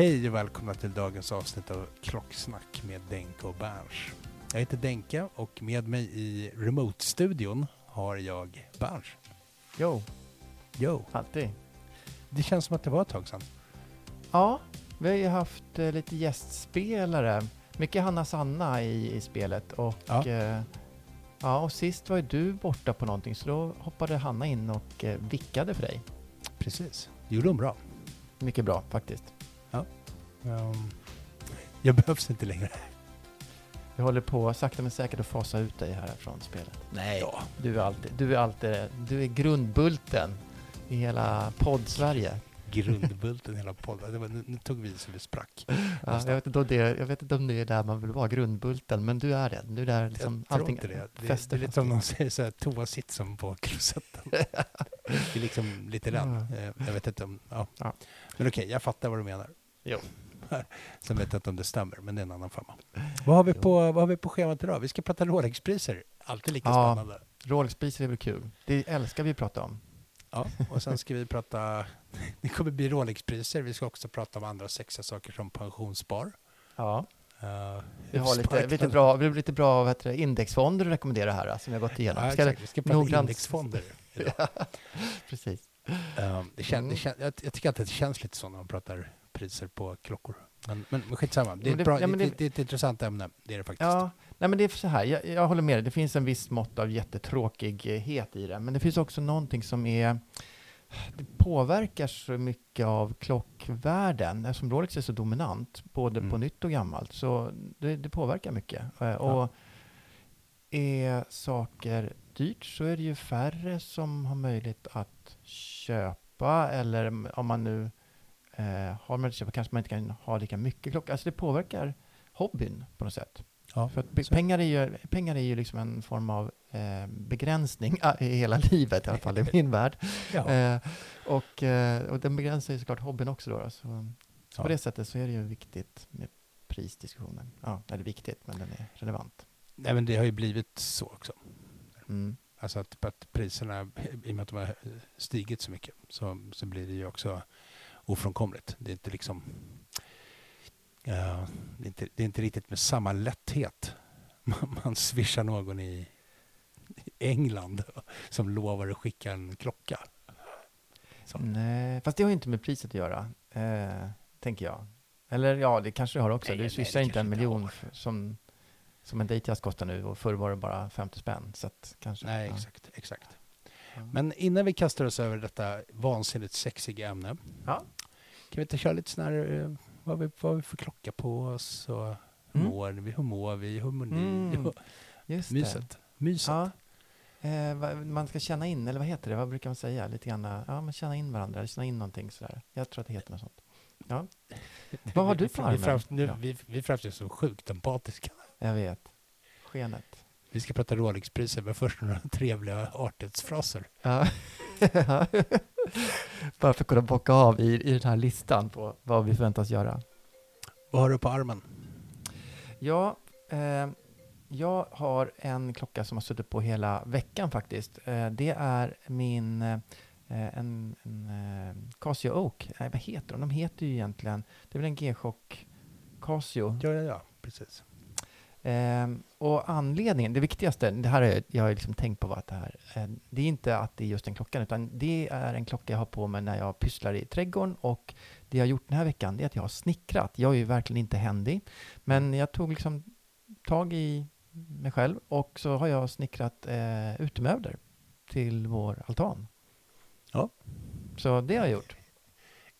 Hej och välkomna till dagens avsnitt av Klocksnack med Denke och Berns. Jag heter Denke och med mig i remote-studion har jag Berns. Jo, Jo, alltid. det känns som att det var ett tag sedan. Ja, vi har ju haft eh, lite gästspelare. Mycket Hanna Sanna i, i spelet och Ja. Eh, ja, och sist var ju du borta på någonting så då hoppade Hanna in och eh, vickade för dig. Precis, det gjorde hon bra. Mycket bra faktiskt. Um, jag behövs inte längre. Vi håller på sakta men säkert att fasa ut dig här från spelet. Nej. Ja. Du är alltid, du är alltid, du är grundbulten i hela podd-Sverige. Grundbulten i hela podden. Det var, nu, nu tog vi så vi sprack. Ja, jag, vet inte om det, jag vet inte om det är där man vill vara, grundbulten, men du är det. Du är där liksom jag tror allting inte det. Det, det är lite som de säger så här, toasitsen på klosetten. det är liksom lite den. Ja. Eh, Jag vet inte om... Ja. Ja. Men okej, jag fattar vad du menar. Jo. Sen vet jag inte om det stämmer, men det är en annan femma. Vad har vi på, vad har vi på schemat idag? Vi ska prata Rolex-priser. Alltid lika Ja. spännande. Rolex-priser är väl kul? Det älskar vi att prata om. Ja, och sen ska vi prata... Det kommer bli Rolex-priser. Vi ska också prata om andra sexiga saker som pensionsspar. Ja. Uh, Vi har lite, lite bra, vi har lite bra vad heter det, indexfonder att rekommendera här, som vi har gått igenom. Ja, exakt. Vi ska prata noggrant- indexfonder. idag. Precis. Um, det kän, det Mm. kän, jag, jag tycker att det känns lite så när man pratar priser på klockor. Men, men, men skitsamma, det är, det- bra, ja, det, det- det, är ett intressant ämne. Det är det faktiskt. Ja, nej men det är så här, jag, jag håller med dig, det finns en viss mått av jättetråkighet i det, men det finns också någonting som är det påverkar så mycket av klockvärlden, eftersom Rolex är så dominant, både Mm. på nytt och gammalt, så det, det påverkar mycket. Eh, Och är saker dyrt så är det ju färre som har möjlighet att köpa, eller om man nu eh, har möjlighet att köpa kanske man inte kan ha lika mycket klocka. Alltså det påverkar hobbyn på något sätt. Ja, För att så- pengar är ju, pengar är ju liksom en form av eh, begränsning ah, i hela livet, i alla fall i min värld. ja. Eh, och, eh, och den begränsar ju såklart hobbyn också. Då, då. Så, så Ja. på det sättet så är det ju viktigt med prisdiskussionen. Ja, eller viktigt, men den är relevant. Nej, men det har ju blivit så också. Mm. Alltså att, att priserna, i och med att de har stigit så mycket, så, så blir det ju också ofrånkomligt. Det är inte liksom... ja, det, är inte, det är inte riktigt med samma lätthet man, man swishar någon i England som lovar att skicka en klocka. Så. Nej, fast det har ju inte med priset att göra, eh, tänker jag. Eller ja, det kanske det har också. Nej, du swishar inte en miljon har. som, som en dejtjazz kostar nu och förr var det bara 50 spänn. Så att kanske, Nej, ja. exakt, exakt. Ja. Men innan vi kastar oss över detta vansinnigt sexiga ämne, Ja. Kan vi inte köra lite sån här, eh, vad vi, vad vi för klocka på oss och hur Mm. mår vi, hur mår vi, harmoni Mm, och Just det. myset. Myset. Ja. Eh, vad- man ska känna in, eller vad heter det? Vad brukar man säga? Lite grann, ja, men känna in varandra, eller känna in någonting sådär. Jag tror att det heter något sånt. Ja. Vad har du på vi, armen? framst- nu, Ja. vi, vi framstår som sjukt empatiska. Jag vet. Skenet. Vi ska prata Rolexpriser, men först några trevliga artighetsfraser. Ja. Bara för att kunna bocka av i, i den här listan på vad vi förväntas göra. Vad har du på armen? Ja, eh, jag har en klocka som har suttit på hela veckan faktiskt. Eh, det är min eh, en, en eh, Casio Oak. Nej, vad heter de? De heter ju egentligen... Det är väl en G-Shock Casio. Ja, ja, ja, precis. Ehm, och anledningen, det viktigaste, det här har jag, har liksom tänkt på vad det här, eh, det är inte att det är just en klocka, utan det är en klocka jag har på mig när jag pysslar i trädgården och det jag har gjort den här veckan, det är att jag har snickrat. Jag är ju verkligen inte händig, men jag tog liksom tag i mig själv och så har jag snickrat eh, utemöbler till vår altan. Ja. Så det har jag gjort.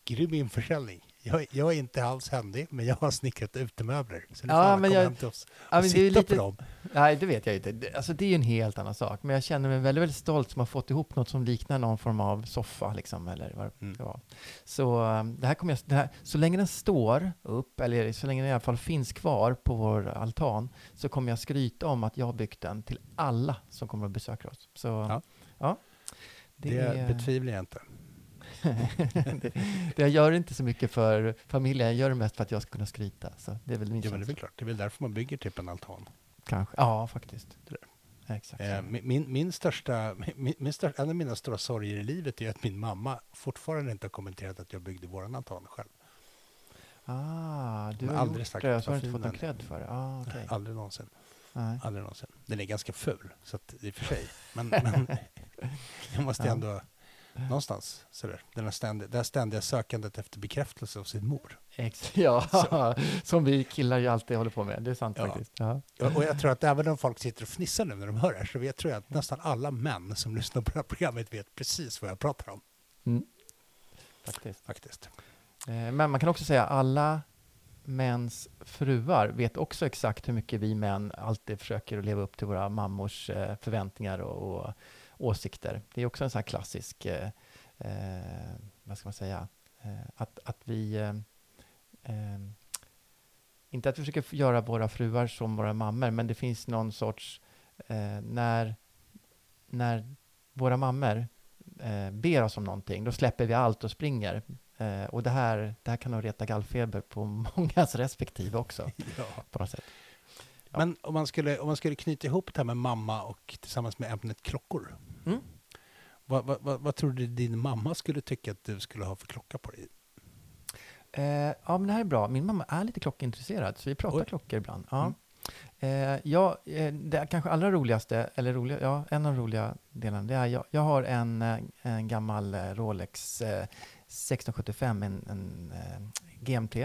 Grym införsäljning. Jag, jag är inte alls händig, men jag har snickrat utemöbler. Så nu Ja, får alla komma jag- hem till oss och Ja, det sitta lite- på dem. Nej, det vet jag inte. Det, alltså, det är ju en helt annan sak. Men jag känner mig väldigt, väldigt stolt som har fått ihop något som liknar någon form av soffa. Liksom, eller vad det Mm. ska vara. Så, um, det här kommer jag, det här, så länge den står upp, eller så länge den i alla fall finns kvar på vår altan, så kommer jag skryta om att jag har byggt den till alla som kommer att besöka oss. Så, Ja. ja. Det, är- betvivlar jag inte. det, det, jag gör inte så mycket för familjen, jag gör det mest för att jag ska kunna skryta. Så det är väl min Ja, men det är väl klart. Det är väl därför man bygger typ en altan. Kanske. Ja, faktiskt. Det Exakt. Eh, min, min, största, min, min största, en av mina stora sorger i livet är att min mamma fortfarande inte har kommenterat att jag byggde våran altan själv. Ah, du har aldrig gjort sagt det, så har du inte fått någon cred för det. Ah, okej. Aldrig någonsin. Nej. Aldrig någonsin. Den är ganska ful, så att, i och för sig. Men, men jag måste Ja. ändå någonstans, sådär, den här ständiga, det här ständiga sökandet efter bekräftelse av sin mor. Ex- ja, Så. som vi killar ju alltid håller på med. Det är sant Ja. faktiskt. Ja. Och jag tror att även om folk sitter och fnissar nu när de hör det här, så vet, tror jag att nästan alla män som lyssnar på det här programmet vet precis vad jag pratar om, Mm. Faktiskt. faktiskt. Eh, Men man kan också säga alla mäns fruar vet också exakt hur mycket vi män alltid försöker att leva upp till våra mammors eh, förväntningar och, och åsikter. Det är också en sån här klassisk, eh, eh, vad ska man säga, eh, att, att vi eh, inte att vi försöker göra våra fruar som våra mammor, men det finns någon sorts, eh, när, när våra mammor eh, ber oss om någonting, då släpper vi allt och springer. Eh, och det här, det här kan nog reta gallfeber på mångas respektive också, Ja. på något sätt. Ja. Men om man, skulle, om man skulle knyta ihop det här med mamma och tillsammans med ämnet klockor. Mm. Vad, vad, vad, vad tror du din mamma skulle tycka att du skulle ha för klocka på dig? Eh, ja, men det här är bra. Min mamma är lite klockintresserad, så vi pratar Oj. klockor ibland. Ja. Mm. Eh, ja, eh, det kanske allra roligaste, eller roliga, ja, en av de roliga delarna, det är jag, jag har en, eh, en gammal eh, Rolex eh, 1675, en, en GMT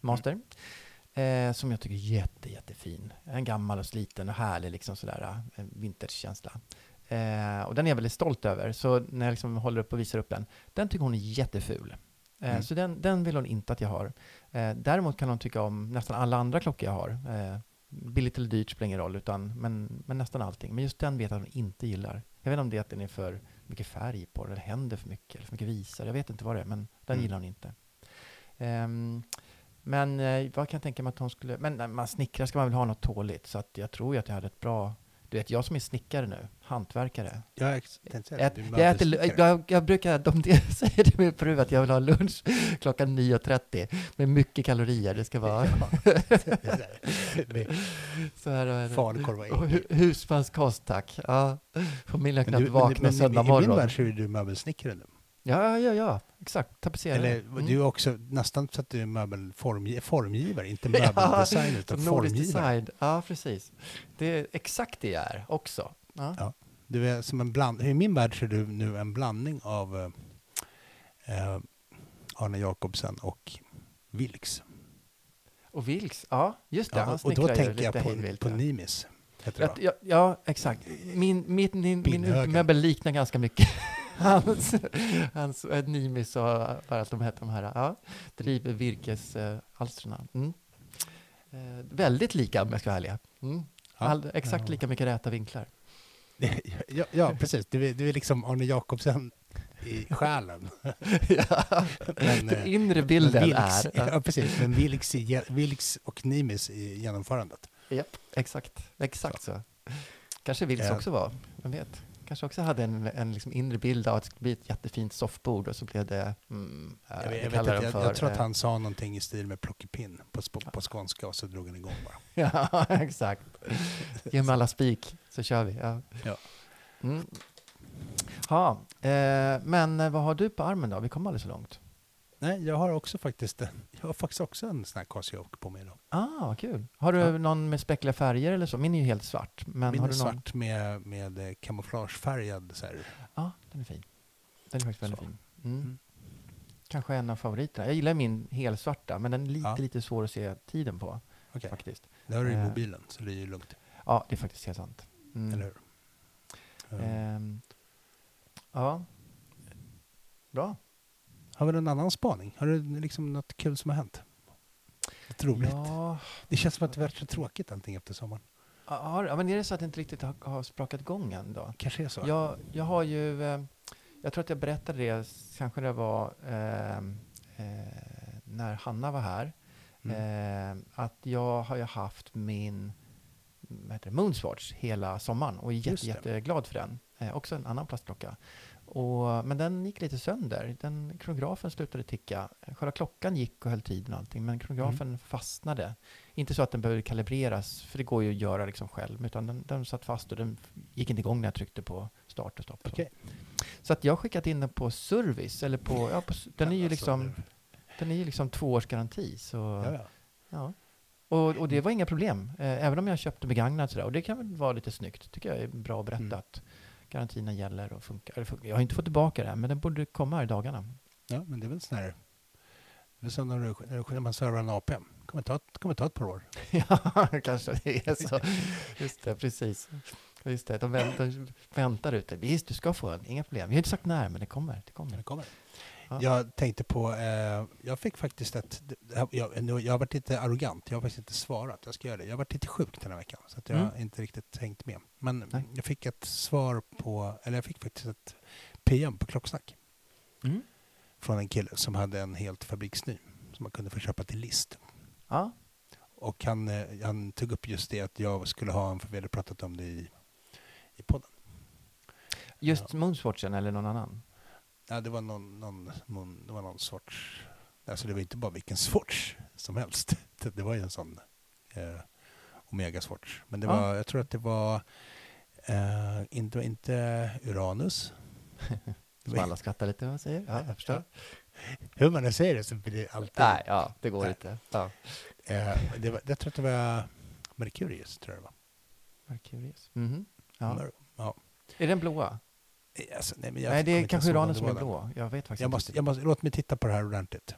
Master, eh, som jag tycker är jätte, jättefin. En gammal och sliten och härlig, liksom sådär, eh, vintagekänsla. Eh, och den är jag väldigt stolt över, så när jag liksom håller upp och visar upp den, den tycker hon är jätteful. Eh, Mm. Så den, den vill hon inte att jag har. Eh, däremot kan hon tycka om nästan alla andra klockor jag har. Eh, billigt eller dyrt spelar ingen roll, utan, men, men nästan allting. Men just den vet jag att hon inte gillar. Jag vet inte om det är att den är för mycket färg på, eller händer för mycket, eller för mycket visar. Jag vet inte vad det är, men den Mm. gillar hon inte. Ehm, men eh, vad kan jag tänka mig att hon skulle... Men när man snickrar ska man väl ha något tåligt, så att jag tror ju att jag hade ett bra... Du vet, jag som är snickare nu, hantverkare. Jag tänkte säga Jag, äter, jag, jag brukar, de säger till min fru att jag vill ha lunch klockan 9.30 med mycket kalorier. Det ska vara så här. är det. Falukorv och ägg. Husmanskost tack. Ja, familjen har knappt vaknat söndag I min morgon. värld så är du möbelsnickare nu. Ja, ja, ja, exakt. Tapetserare. Eller Mm. du är också nästan så att du är möbelformgivare, formgivare, inte Ja, möbeldesigner utan Som nordisk formgivare. design. Ja, precis. Det är exakt det jag är också. Ja. Ja. Du är som en bland... I min värld så är du nu en blandning av eh, eh, Arne Jacobsen och Vilks. Och Vilks, ja, just det. Ja, han och då tänker jag på, hejvilt, på ja. Nimis. Ja, ja, ja, exakt. Min, min, min, min utemöbel liknar ganska mycket hans, hans äh, Nimis och vad att de heter de här. Ja, driver virkesalstren. Mm. Eh, väldigt lika om jag ska vara ärlig. Mm. Ja. All, exakt Ja. lika mycket räta vinklar. ja, ja, precis. Du är, du är liksom Arne Jacobsen i själen. ja. Men, Den eh, inre bilden Vilks, är... ja, precis. Men Vilks, Vilks och Nimis i genomförandet. Japp, exakt. Exakt så. Kanske Wilks Ja. också var, vem vet? Kanske också hade en, en liksom inre bild av att det skulle bli ett jättefint soffbord och så blev det... Mm, Jag, vi vet- jag, vet inte, jag, jag tror att eh, han sa någonting i stil med plockepinn på, sp- på skånska och så drog han igång bara. Ja, exakt. Ge mig alla spik så kör vi. Ja. Ja. Mm. Ha, eh, men eh, vad har du på armen då? Vi kom aldrig så långt. Nej, jag har också faktiskt, en- jag har faktiskt också en sån här Casio på mig idag. Ah, kul. Har du Ja. någon med speckliga färger eller så? Min är ju helt svart. Men Min har är du någon? svart med, med eh, kamouflagefärgad så här. Ja, den är fin. Den är faktiskt väldigt Så. fin. Mm. Mm. Kanske en av favoriterna. Jag gillar min helsvarta, men den är lite, Ja. lite svår att se tiden på. Okej, Faktiskt. det har du i Eh. mobilen så det är ju lugnt. Ja, det är faktiskt helt sant. Mm. Eller hur? Ehm, ja. Bra. Har vi någon annan spaning? Har du liksom något kul som har hänt? Något roligt? Ja, Det känns som att det varit så tråkigt allting efter sommaren. ja, men är det så att det inte riktigt har, har sprakat igång än då? Kanske är så. Jag, jag har ju, eh, jag tror att jag berättade det, kanske det var eh, eh, när Hanna var här, Mm. eh, att jag har ju haft min vad heter det, Moonswatch hela sommaren och är jätte, jätteglad för den. Eh, också en annan plastklocka. Och, men den gick lite sönder. Den, kronografen slutade ticka. Själva klockan gick och höll tiden och allting, men kronografen Mm. fastnade. Inte så att den behövde kalibreras, för det går ju att göra liksom själv, utan den, den satt fast och den gick inte igång när jag tryckte på start och stopp. och så. Så att jag har skickat in den på service, eller på, ja, på den är ju Alltså, liksom, den är ju liksom två års garanti. Så, Ja, ja. ja. Och, och det var inga problem, eh, även om jag köpte begagnat sådär. Och det kan väl vara lite snyggt, tycker jag är bra att berätta Mm. Garantierna gäller och funkar. Jag har inte fått tillbaka det, men den borde komma här i dagarna. ja, men det är väl sån här... Det är som när, när, man servar en AP. Det kommer ta, ett- kommer ta ett par år. ja, kanske det är så. Just det, precis. Just det, de väntar, väntar ute. Visst, du ska få en, inga problem. Vi har inte sagt när, men det kommer. Det kommer. Det kommer. Ja. Jag tänkte på... Eh, jag fick faktiskt ett... Jag, jag har varit lite arrogant. Jag har faktiskt inte svarat. Jag ska göra det. Jag har varit lite sjuk den här veckan. Så att jag Mm. har inte riktigt hängt med. Men Nej. jag fick ett svar på... Eller jag fick faktiskt ett PM på Klocksnack. Mm. Från en kille som hade en helt fabriksny. Som man kunde få köpa till list. Ja, Och han, eh, han tog upp just det att jag skulle ha en, för vi hade pratat om det i, i podden. just Moonswatchen eller någon annan? Ja, det var någon, någon, någon, det var någon sorts, alltså det var inte bara vilken sorts som helst. Det, var ju en sån eh, Omega Swatch. Men det Ja. var, jag tror att det var eh, inte, inte Uranus. Som alla skrattar lite, vad säger? Ja, jag förstår. Hur man än säger det så blir det alltid... Nej, ja, det går Nej. inte. Ja. Eh, det var, jag tror att det var Mercurius, tror jag det var. Mercurius. Mhm. Ja. Mer- ja. Är den blåa? Eh, Alltså, nej, Nej, det är kanske det som är blå. Jag vet faktiskt Jag måste, jag måste, låt mig titta på det här ordentligt.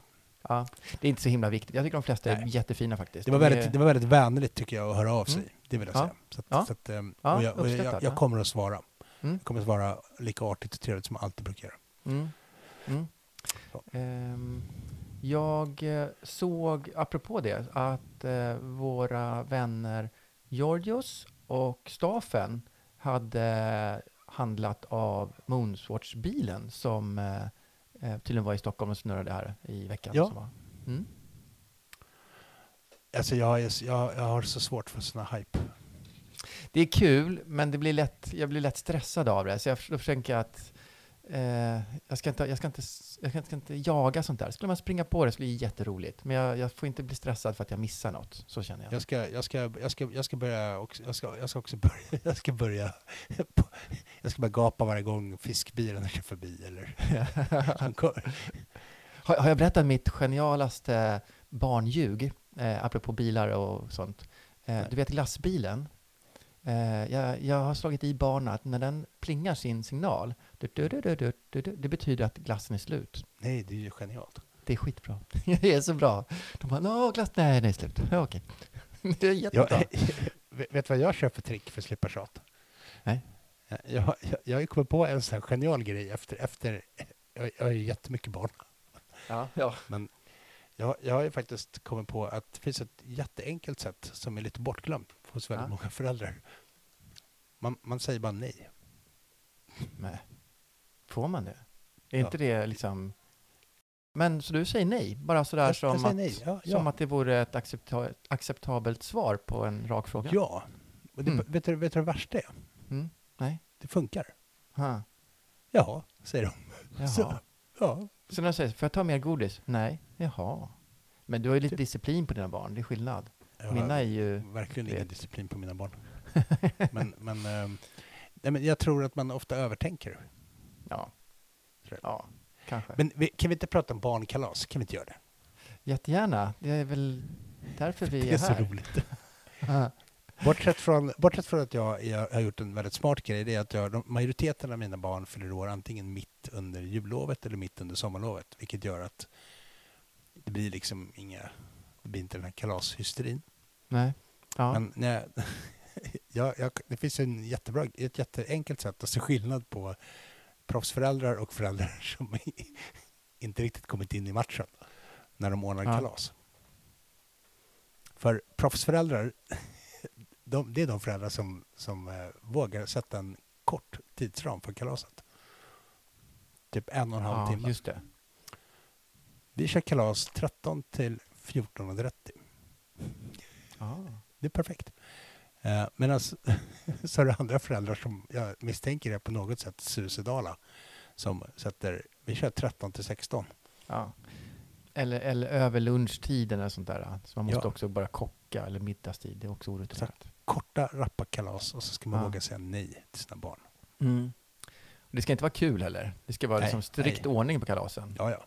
Ja, det är inte så himla viktigt. Jag tycker de flesta är Nej. jättefina faktiskt. Det var, är- väldigt, det var väldigt vänligt tycker jag att höra av sig. Mm. Det vill jag Ja. säga. Så att, Ja. så att, Ja, och jag, och jag, jag ja. kommer att svara. Mm. Jag kommer att svara lika artigt och trevligt som jag alltid brukar göra. Mm. Ehm, jag eh, såg, apropå det, att eh, våra vänner Georgios och Stafen hade handlat av Moonswatch-bilen som eh, eh, tydligen var i Stockholm och snurrade här i veckan. Ja. Som var. Mm. Alltså jag, är, jag, jag har så svårt för såna hype. Det är kul, men det blir lätt, jag blir lätt stressad av det. Så jag, försöker att eh, jag, ska inte, jag, ska inte, jag ska inte, ska inte jaga sånt där. Skulle man springa på det skulle det bli jätteroligt. Men jag, jag får inte bli stressad för att jag missar något. Så känner jag. Jag ska, jag ska, jag ska, jag ska börja också, jag ska, jag ska också börja, jag ska börja, jag ska börja gapa varje gång fiskbilen kör förbi eller har, har jag berättat mitt genialaste barnljug, eh, apropå bilar och sånt? Eh, du vet glassbilen? Eh, jag, jag har slagit i barnen att när den plingar sin signal, det betyder att glassen är slut. Nej, det är ju genialt. Det är skitbra. Det är så bra. De bara, nå glass, nej, är slut. Ja, okej. Det är jättebra. Jag, vet du vad jag kör för trick för att slippa tjat? Nej. Jag, jag, jag har ju kommit på en sån här genial grej efter, efter jag, jag har ju jättemycket barn. Ja, ja. Men jag, jag har ju faktiskt kommit på att det finns ett jätteenkelt sätt som är lite bortglömt hos väldigt Ja. många föräldrar. Man, man säger bara nej. Nej. Får man det? Är inte det liksom... Men så du säger nej, bara sådär Jag- jag som, att. Ja, ja. som att det vore ett accepta acceptabelt svar på en rak fråga? Ja. Och det, Mm. vet, du, vet du vad det värsta är? Mm. Nej? Det funkar. Ha. Ja, säger de. Jaha. Så, Så, ja. när jag säger, får jag ta mer godis? Nej? Jaha. Men du har ju lite Typ. disciplin på dina barn, det är skillnad. Jag Mina är ju... verkligen ingen disciplin på mina barn. men, men, ehm, nej, men jag tror att man ofta övertänker. Ja. Ja, kanske. Men vi, kan vi inte prata om barnkalas? Kan vi inte göra det? Jättegärna. Det är väl därför vi det är, är så här. roligt. Bortsett från, bortsett från att jag, jag har gjort en väldigt smart grej, det är att jag, de, majoriteten av mina barn fyller år antingen mitt under jullovet eller mitt under sommarlovet, vilket gör att det blir liksom inga, det blir inte den här kalashysterin. Nej. Ja. Men jag, jag, jag, det finns en jättebra, ett jätteenkelt sätt att se skillnad på proffsföräldrar och föräldrar som inte riktigt kommit in i matchen när de ordnar Ja. kalas. För proffsföräldrar, de, det är de föräldrar som, som eh, vågar sätta en kort tidsram för kalaset. Typ en och en halv ja, timme. just det. Vi kör kalas 13 till 14.30. Ja. Det är perfekt. Eh, Medan så är det andra föräldrar som jag misstänker är på något sätt suicidala som sätter, vi kör 13 till 16. Ja. Eller, eller över lunchtiden eller sånt där. Så man måste Ja. också bara kocka, eller middagstid. Det är också orutinerat. Korta, rappa kalas och så ska man Ja. våga säga nej till sina barn. Mm. Det ska inte vara kul heller. Det ska vara Nej, liksom strikt nej. ordning på kalasen. Ja, ja.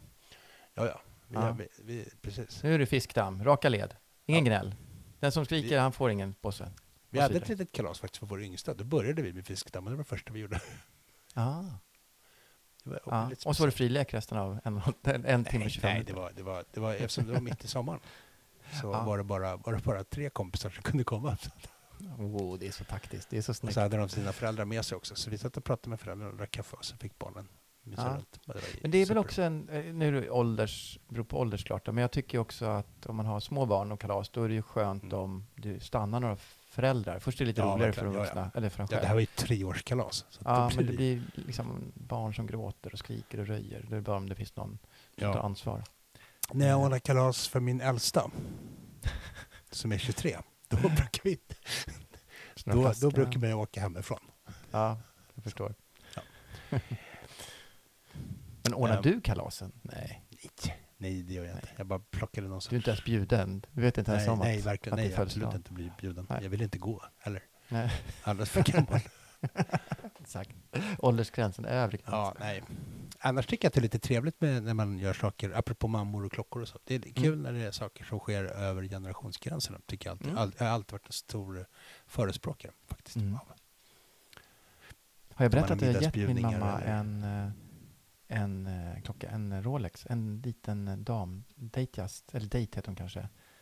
Ja, ja. Vi, Ja. Vi, vi, precis. Nu är det fiskdamm, raka led. Ingen Ja. gnäll. Den som skriker, Vi- han får ingen påse. Vi och hade ett litet kalas faktiskt för vår yngsta. Då började vi med fiskdamm och det var det första vi gjorde. Ah. Ja. lite Och så var det frilek resten av en, en, en timme och Nej, 25 nej, det var, det var, det var, eftersom det var mitt i sommaren så Ja. var, det bara, var det bara tre kompisar som kunde komma. Oh, det är så taktiskt. Det är så Och snyggt. så hade de sina föräldrar med sig också. Så vi satt och pratade med föräldrarna och drack kaffe och så fick barnen Ja. runt. Och det Men det är väl super. också en, eh, nu är det ålders, beror på ålders klart, men jag tycker också att om man har små barn och kalas, då är det ju skönt Mm. om det stannar några föräldrar. Först är det lite Ja, roligare för de verkligen. Ja, vuxna, eller för Ja, det här var ju ett treårskalas. Så Ja, då men det det- blir liksom barn som gråter och skriker och röjer. Det är bara om det finns någon som tar ja. ansvar. När jag ordnade kalas för min äldsta, som är 23, då brukar, vi, då, då ja. brukar man ju åka hemifrån. Ja, jag förstår. Ja. men ordnar Ehm. du kalasen? Nej, Nej, nej det gör jag inte. Jag bara plockade någon du är inte ens bjuden. Du vet inte ens nej, om nej, att, verkligen. att det är Nej, absolut inte bli bjuden. Nej. Jag vill inte gå heller. Nej, Alldeles för gammal. exakt. Åldersgränsen, övre gränsen. ja, nej. Annars tycker jag att det är lite trevligt med när man gör saker, apropå mammor och klockor och så. Det är kul Mm. när det är saker som sker över generationsgränserna. Tycker jag, alltid. Mm. All, jag har alltid varit en stor förespråkare faktiskt. Mm. Har jag berättat att jag gett min mamma en, eh, en eh, klocka, en Rolex, en liten eh, dam, Datejust, eller Date heter hon kanske,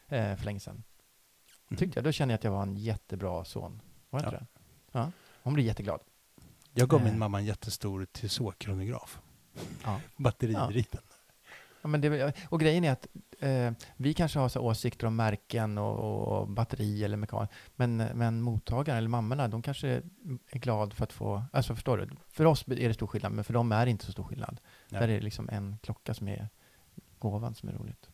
eh, för länge sedan. Tyckte jag, då kände jag att jag var en jättebra son. Var inte Ja. det? Ja. Hon blir jätteglad. Jag gav Eh. min mamma en jättestor Tissot-kronograf. Ja. Batteridriven. Ja, men det, och grejen är att eh, vi kanske har så åsikter om märken och, och, batteri eller mekan, men, men mottagaren eller mammorna, de kanske är glad för att få, alltså förstår du? För oss är det stor skillnad, men för dem är det inte så stor skillnad. Nej. Där är det liksom en klocka som är gåvan som är roligt.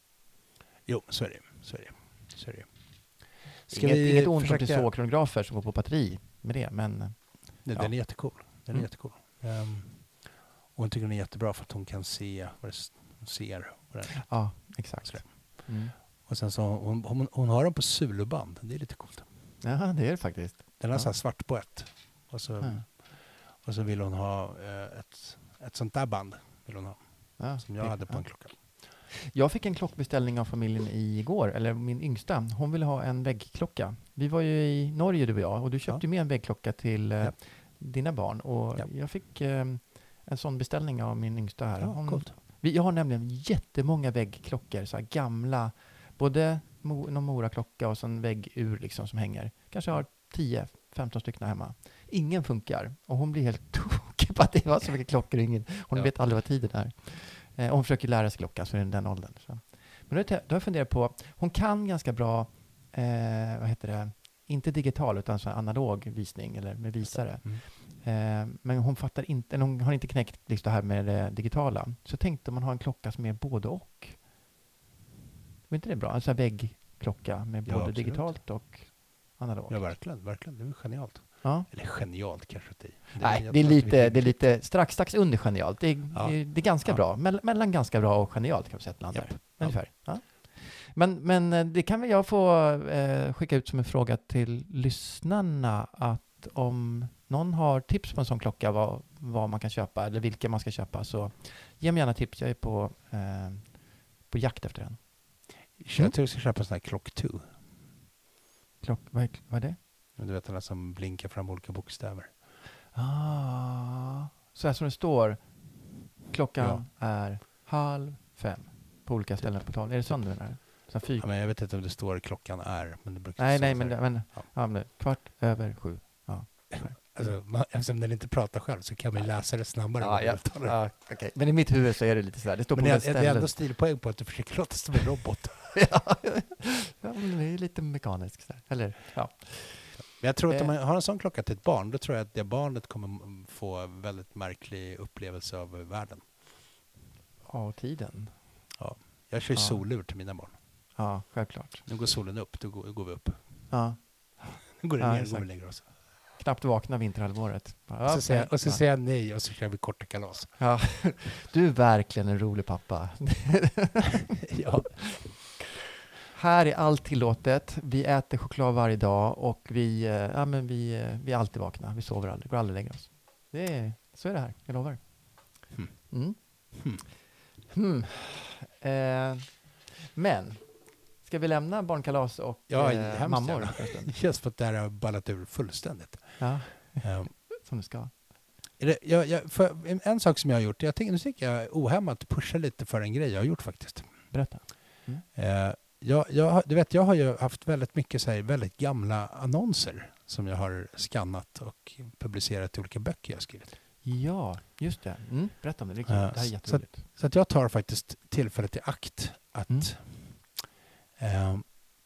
Jo, så är det. Så är det. Så är det. inget, inget ont om försöka- Tissot-kronografer som går på batteri med det, men Nej, Ja. Den är jättecool. Den är Mm. jättecool. Um, och hon tycker den är jättebra för att hon kan se vad det ser. Ja, exakt. Mm. Och sen så hon, hon, hon har den på zuluband. Det är lite coolt. Ja, det är det faktiskt. Den har Ja. så här svart på ett. Och så, Ja. och så vill hon ha eh, ett, ett sånt där band. Vill hon ha, Ja, som jag det- hade på en klocka. Jag fick en klockbeställning av familjen igår, eller min yngsta. Hon ville ha en väggklocka. Vi var ju i Norge du och jag och du köpte Ja. med en väggklocka till eh, dina barn. Och Ja. jag fick eh, en sån beställning av min yngsta här. Hon. Vi, jag har nämligen jättemånga väggklockor, så här gamla, både mo, någon Mora-klocka och en väggur liksom som hänger. Kanske har 10-15 stycken hemma. Ingen funkar och hon blir helt tokig på att det var så mycket klockor. Ingen, hon Ja. vet aldrig vad tiden är. Eh, hon försöker lära sig klocka, så är det den åldern. Så. Men då då har jag funderat på, hon kan ganska bra, eh, vad heter det, inte digital utan så analog visning eller med visare. Mm. Eh, men hon fattar inte, hon har inte knäckt liksom det här med det digitala. Så tänkte man ha en klocka som är både och. Var inte det bra? En sån här väggklocka med Ja, både absolut. digitalt och analogt. Ja, verkligen. verkligen. Det är genialt. Ja. Eller genialt kanske inte. Det Nej, det är, lite, det är lite strax, strax under genialt. Det är, Ja. det är, ganska Ja. bra. Mell, mellan ganska bra och genialt kan man säga att det landar. Japp. Ungefär. Ja. Men, men eh, det kan väl jag få eh, skicka ut som en fråga till lyssnarna att om någon har tips på en sån klocka, vad, vad man kan köpa eller vilka man ska köpa, så ge mig gärna tips. Jag är på, eh, på jakt efter en. Jag tror jag ska köpa en sån här Clock 2. Klock, vad, är, vad är det? Du vet den där som blinkar fram olika bokstäver. Ah, så här som det står, klockan är halv fem på olika ställen på tal. Är det sån du menar? Så fyr- Ja, men jag vet inte om det står klockan är. Men det brukar nej, nej, men, här. men, Ja. ja, men kvart över sju. Alltså, man, eftersom den inte pratar själv så kan man läsa det snabbare. Ja, ja, ja, okej. Men i mitt huvud så är det lite sådär. Det står Men på är- det är ändå stilpoäng på att du försöker låta som en robot. ja, ja, men det är lite mekaniskt. Sådär. Eller, ja. Men jag tror att om Eh. man har en sån klocka till ett barn, då tror jag att det barnet kommer få en väldigt märklig upplevelse av världen. Ja, tiden. Jag kör ju Ja. solur till mina barn. Ja, självklart. Nu går solen upp, då går, går vi upp. Ja. Nu går det Ja, ner, då går exakt. vi lägger oss. Knappt vakna vinterhalvåret. Och så, jag- och så säger jag nej och så kör vi korta kalas. Ja. Du är verkligen en rolig pappa. ja. Här är allt tillåtet. Vi äter choklad varje dag och vi, eh, ja, men vi, eh, vi är alltid vakna. Vi sover aldrig, går aldrig och lägger oss. Det är, så är det här, jag lovar. Hmm. Mm. Hmm. Hmm. Eh, men, ska vi lämna barnkalas och Ja, eh, mammor för? Det känns som att det här har ballat ur fullständigt. Ja, Ehm, som det ska. det, jag, jag, för en, sak som jag har gjort, jag tänker, nu tänker jag ohämmat pusha lite för en grej jag har gjort faktiskt. Berätta. Eh, jag, jag, har- du vet, jag har ju haft väldigt mycket så här, väldigt gamla annonser som jag har skannat och publicerat i olika böcker jag har skrivit. Ja, just det. Mm, berätta om det. Det, är. Ja, det här är så- jätteroligt. Så att jag tar faktiskt tillfället i akt att Mm. Eh,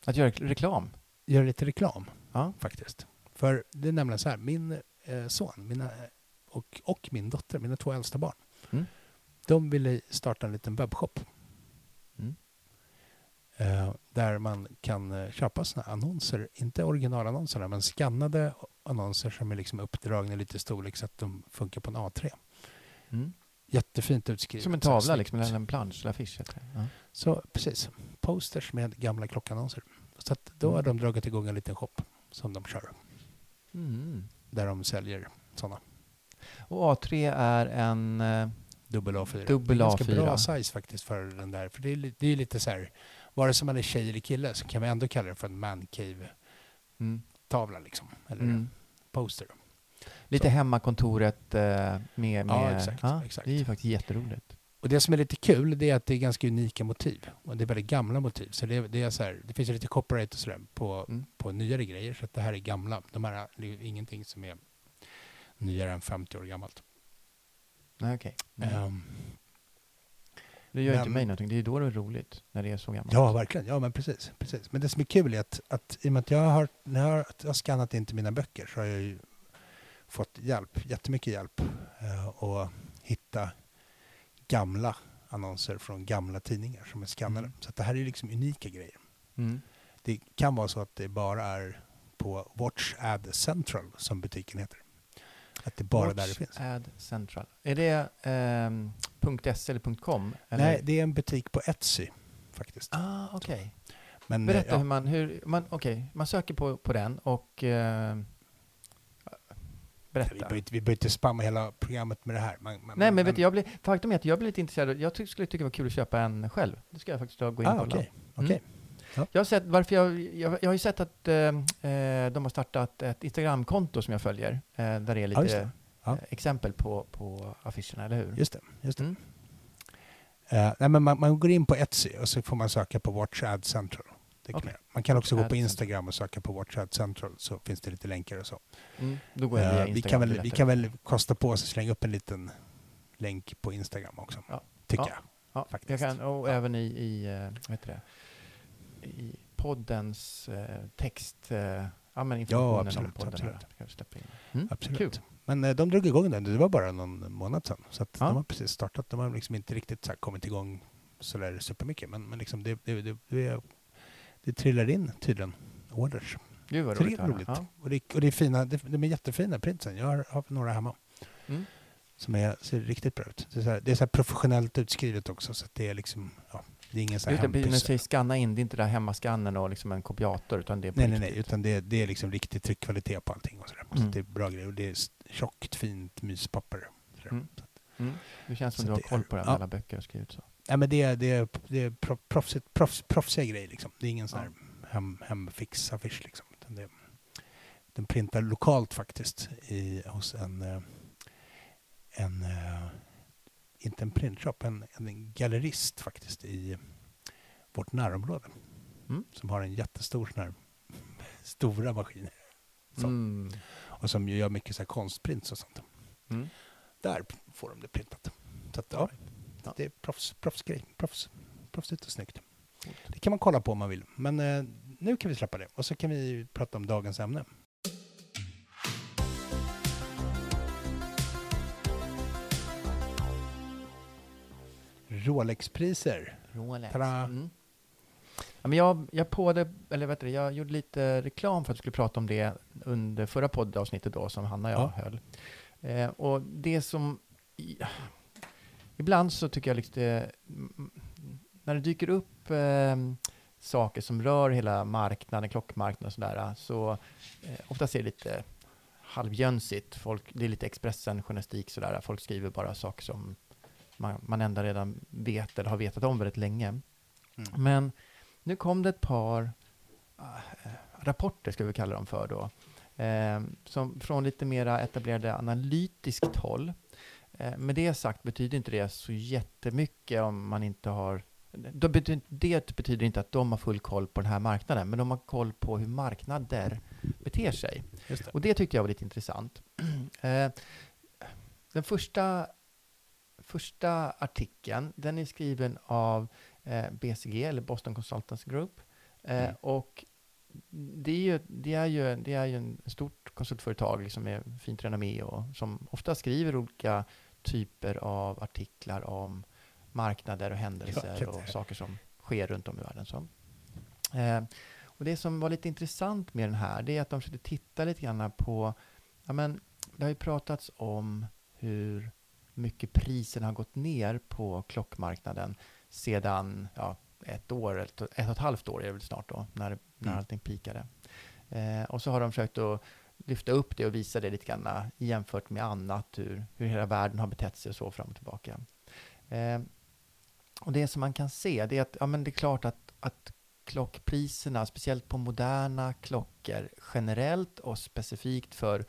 Att göra reklam. göra lite reklam Ja. faktiskt. För det är nämligen så här, min eh, son mina, och, och min dotter, mina två äldsta barn, Mm. de ville starta en liten webbshop. Mm. Eh, där man kan eh, köpa här annonser, inte originalannonserna, men skannade annonser som är liksom uppdragna i lite storlek så att de funkar på en A3. Mm. Jättefint utskrivet. Som en tavla, liksom, eller en plansch, eller affisch. Ja. Så precis, posters med gamla klockannonser. Så att då har Mm. de dragit igång en liten shop som de kör, Mm. där de säljer sådana. Och A3 är en... Dubbel A4. Dubbel det är ganska A4. bra size faktiskt för den där. För det är, det är lite så här, vare sig man är tjej eller kille så kan vi ändå kalla det för en mancave-tavla Mm. liksom. Eller Mm. poster. Lite Så. hemmakontoret eh, med... med Ja, exakt, exakt. Det är ju faktiskt jätteroligt. Och det som är lite kul det är att det är ganska unika motiv. Och det är väldigt gamla motiv. Så det, det är så här, det finns ju lite copyright och sådär på, Mm. på nyare grejer. Så att det här är gamla. De här, är ingenting som är nyare än 50 år gammalt. Nej, okej. Mm. Ehm, det gör inte men- mig någonting. Det är då det är roligt, när det är så gammalt. Ja, verkligen. Ja, men precis, precis. Men det som är kul är att, att i och med att jag har, när jag har, jag har skannat in till mina böcker så har jag ju fått hjälp, jättemycket hjälp eh, att hitta gamla annonser från gamla tidningar som är skannade. Mm. Så det här är liksom unika grejer. Mm. Det kan vara så att det bara är på Watch Ad Central som butiken heter. Att det bara där det Watch finns. Ad Central. Är det ehm, .se eller .com? Eller? Nej, det är en butik på Etsy faktiskt. Ah, okej. Men, Berätta eh, ja. hur man... Hur, man Okej, man söker på, på den och... Eh, berätta. vi behöver inte spamma hela programmet med det här. Man, man, Nej, men vet du, jag blir, faktum är att jag blir lite intresserad. Jag ty- skulle tycka det var kul att köpa en själv. Det ska jag faktiskt gå in och Ah, kolla. okej. Mm. Jag har sett, varför jag, jag, jag har ju sett att eh, eh, de har startat ett Instagramkonto som jag följer, eh, där det är lite det. Ja. eh, exempel på, på affischerna, eller hur? Just det. Just det. Mm. Eh, nej, men man, man går in på Etsy och så får man söka på Watch Ad Central. Okej. man, kan också gå på Instagram och söka på Watch Ad Central så finns det lite länkar och så. Mm. Eh, vi, kan väl, vi kan väl kosta på oss att slänga upp en liten länk på Instagram också. Ja. Tycker Ja. jag. ja, faktiskt. Jag kan, och Ja. även i, i, eh, vad heter det? i poddens eh, textapparat. ja, men informationen absolut, podden absolut. här. Mm, Absolut. Kul. Men eh, de drog igång den, det var bara någon månad sedan. Så att Ja. de har precis startat. De har liksom inte riktigt så här kommit igång så där supermycket. Men, men liksom det, det, det, det, det trillar in tydligen orders. Gud vad Så roligt. det är roligt. Ja. Och, det, och det är fina, det, de är jättefina printsen. Jag har, har några hemma Mm. som är, ser riktigt bra ut. Det är så, här, det är så här professionellt utskrivet också så det är liksom, ja, det är ingen så här du hempyssel. säger skanna in, det är inte där hemmaskannen och liksom en kopiator, utan det är Nej, nej, nej, utan det, det är liksom riktig tryckkvalitet på allting. Och så där. så Mm. att det är bra grejer. Och det är tjockt, fint myspapper. Så. Mm. Så Mm. Det känns som Så du har koll på det, ja. alla böcker har skrivit så. Ja, men det, är- det, det är pro- proffsigt, proffs, proffsiga grejer. Liksom. Det är ingen sån här hem, hemfix-affisch. Liksom. Det, den printar lokalt faktiskt i, hos en, eh, en eh, inte en printshop, en, en gallerist faktiskt i vårt närområde. Mm. Som har en jättestor sån här stora maskiner. Så. Mm. Och som gör mycket så här konstprints och sånt. Mm. Där får de det printat. Så att, ja, Ja. det är proffs, proffsgrej. Proffs, proffsigt och snyggt. Det kan man kolla på om man vill. Men eh, nu kan vi släppa det. Och så kan vi prata om dagens ämne. Rolex-priser. Rolex. Mm. Ja, men jag, jag, på det, eller vet du, jag gjorde lite reklam för att vi skulle prata om det under förra poddavsnittet då, som Hanna och jag Ja. höll. Eh, och det som... Ibland så tycker jag liksom mm, när det dyker upp eh, saker som rör hela marknaden, klockmarknaden och sådär, så eh, oftast är det lite halvjönsigt. Folk, det är lite Expressen-journalistik sådär. Folk skriver bara saker som man, man ändå redan vet eller har vetat om väldigt länge. Mm. Men nu kom det ett par äh, rapporter, ska vi kalla dem för då, eh, som från lite mera etablerade analytiskt håll. Eh, med det sagt betyder inte det så jättemycket om man inte har det betyder inte att de har full koll på den här marknaden, men de har koll på hur marknader beter sig. Det. Och det tyckte jag var lite intressant. Eh, den första, första artikeln, den är skriven av eh, BCG, eller Boston Consultants Group. Mm. Och det är, ju, det, är ju, det är ju en stort konsultföretag liksom med fint renommé och som ofta skriver olika typer av artiklar om marknader och händelser och saker som sker runt om i världen. Så. Eh, och det som var lite intressant med den här, det är att de försökte titta lite grann på, ja men, det har ju pratats om hur mycket priserna har gått ner på klockmarknaden sedan ja, ett år, ett och ett halvt år är det väl snart då, när, när Mm. allting pikade. Eh, och så har de försökt att lyfta upp det och visa det lite grann eh, jämfört med annat, hur, hur hela världen har betett sig och så fram och tillbaka. Eh, och det som man kan se, det är att ja, men det är klart att, att klockpriserna, speciellt på moderna klockor generellt och specifikt för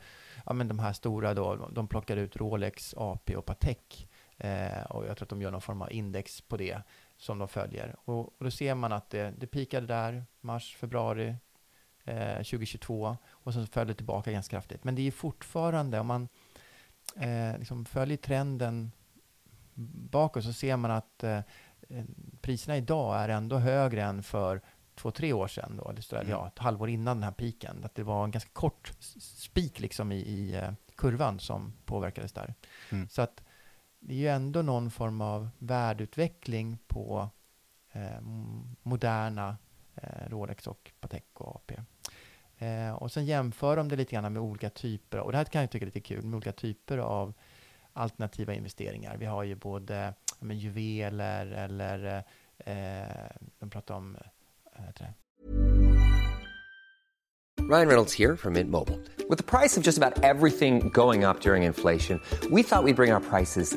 ja, men de här stora då, de plockar ut Rolex, AP och Patek eh, och jag tror att de gör någon form av index på det som de följer. Och, och då ser man att det, det pikade där mars, februari eh, 2022 och sen föll det tillbaka ganska kraftigt. Men det är fortfarande, om man eh, liksom följer trenden bakåt så ser man att eh, eh, priserna idag är ändå högre än för två, tre år sedan, då, eller så där, Mm. ja, ett halvår innan den här piken. Att det var en ganska kort spik liksom i, i eh, kurvan som påverkades där. Mm. Så att det är ju ändå någon form av värdeutveckling på eh, moderna eh, Rolex och Patek och AP. Eh, och sen jämför de det lite grann med olika typer, och det här kan jag tycka är lite kul, med olika typer av alternativa investeringar. Vi har ju både men, juveler eller eh, de pratar om eh, vad heter det? Ryan Reynolds here from Mint Mobile. With the price of just about everything going up during inflation, we thought we'd bring our prices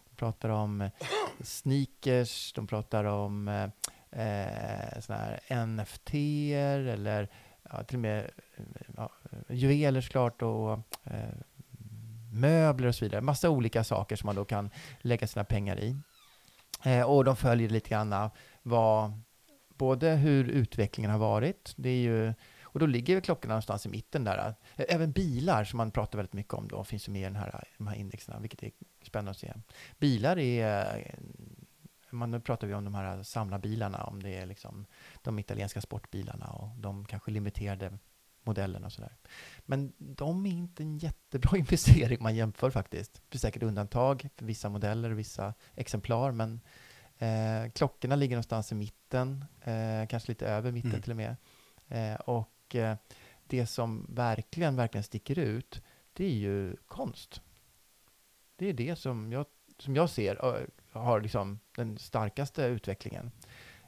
de pratar om eh, sneakers, de pratar om eh, eh såna här NFT eller ja, till och med eh, ja, juveler såklart och eh, möbler och så vidare. Massa olika saker som man då kan lägga sina pengar i. Eh, och de följer lite grann vad, både hur utvecklingen har varit, det är ju och då ligger väl klockorna någonstans i mitten där. Även bilar, som man pratar väldigt mycket om, då, finns ju med i den här, de här indexerna, vilket är spännande att se. Bilar är... Man, nu pratar vi om de här samlarbilarna, om det är liksom de italienska sportbilarna och de kanske limiterade modellerna och sådär. Men de är inte en jättebra investering om man jämför faktiskt. Det finns säkert undantag för vissa modeller och vissa exemplar, men eh, klockorna ligger någonstans i mitten, eh, kanske lite över mitten Mm. till och med. Eh, och eh, det som verkligen, verkligen sticker ut, det är ju konst. Det är det som jag, som jag ser har liksom den starkaste utvecklingen.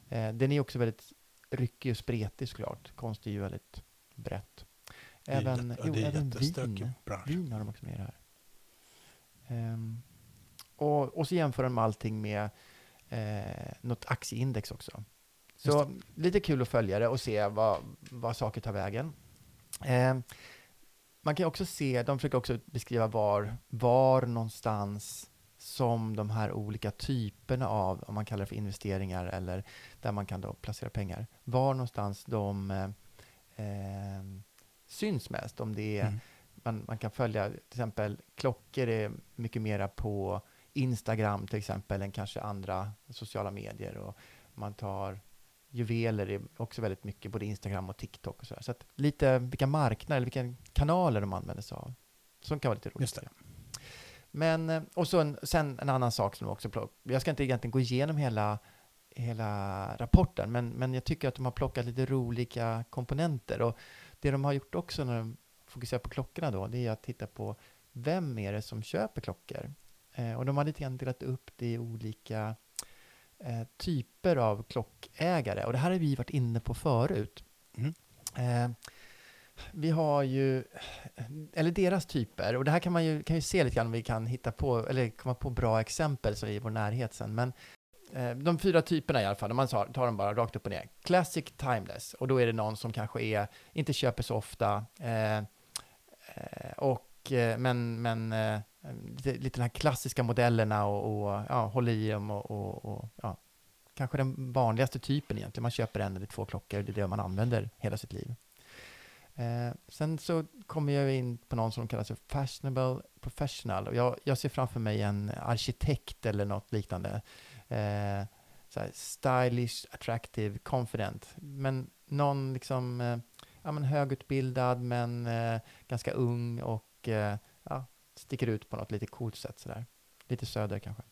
Eh, den är också väldigt ryckig och spretig såklart. Konst är ju väldigt brett. Det är Även, jätte- jo, det är även vin. bransch. Vin har de också med i det här. Ehm, och, och så jämför de allting med eh, något aktieindex också. Så lite kul att följa det och se vad, vad saker tar vägen. Eh, man kan också se, de försöker också beskriva var, var någonstans som de här olika typerna av, om man kallar det för investeringar eller där man kan då placera pengar, var någonstans de eh, eh, syns mest. Om det är Mm. man, man kan följa, till exempel klockor är mycket mera på Instagram till exempel än kanske andra sociala medier. Och man tar juveler är också väldigt mycket, både Instagram och TikTok och så. Så att lite vilka marknader, eller vilka kanaler de använder sig av. Som kan vara lite roligt. Just det. Men, eh, och så en, sen en annan sak som de också plock, Jag ska inte egentligen gå igenom hela, hela rapporten, men, men jag tycker att de har plockat lite roliga komponenter. Och det de har gjort också när de fokuserar på klockorna då, det är att titta på vem är det som köper klockor? Eh, och de har lite grann delat upp det i olika eh, typer av klockägare. Och det här har vi varit inne på förut. Mm. Eh, vi har ju, eller deras typer, och det här kan man ju, kan ju se lite grann om vi kan hitta på, eller komma på bra exempel så i vår närhet sen. Men eh, de fyra typerna i alla fall, om man tar, tar dem bara rakt upp och ner. Classic Timeless, och då är det någon som kanske är, inte köper så ofta, eh, eh, och, eh, men, men eh, Ehm, lite, lite de här klassiska modellerna och, och ja, håller i dem och, och, och ja, kanske den vanligaste typen egentligen. Man köper en eller två klockor, det är det man använder hela sitt liv. Eh, sen så kommer jag in på någon som kallas för fashionable professional. Och jag, jag ser framför mig en arkitekt eller något liknande. Eh, så stylish, attractive, confident. Men någon liksom eh, ja, men högutbildad men eh, ganska ung och eh, ja, sticker ut på något lite coolt sätt. Sådär. Lite söder kanske.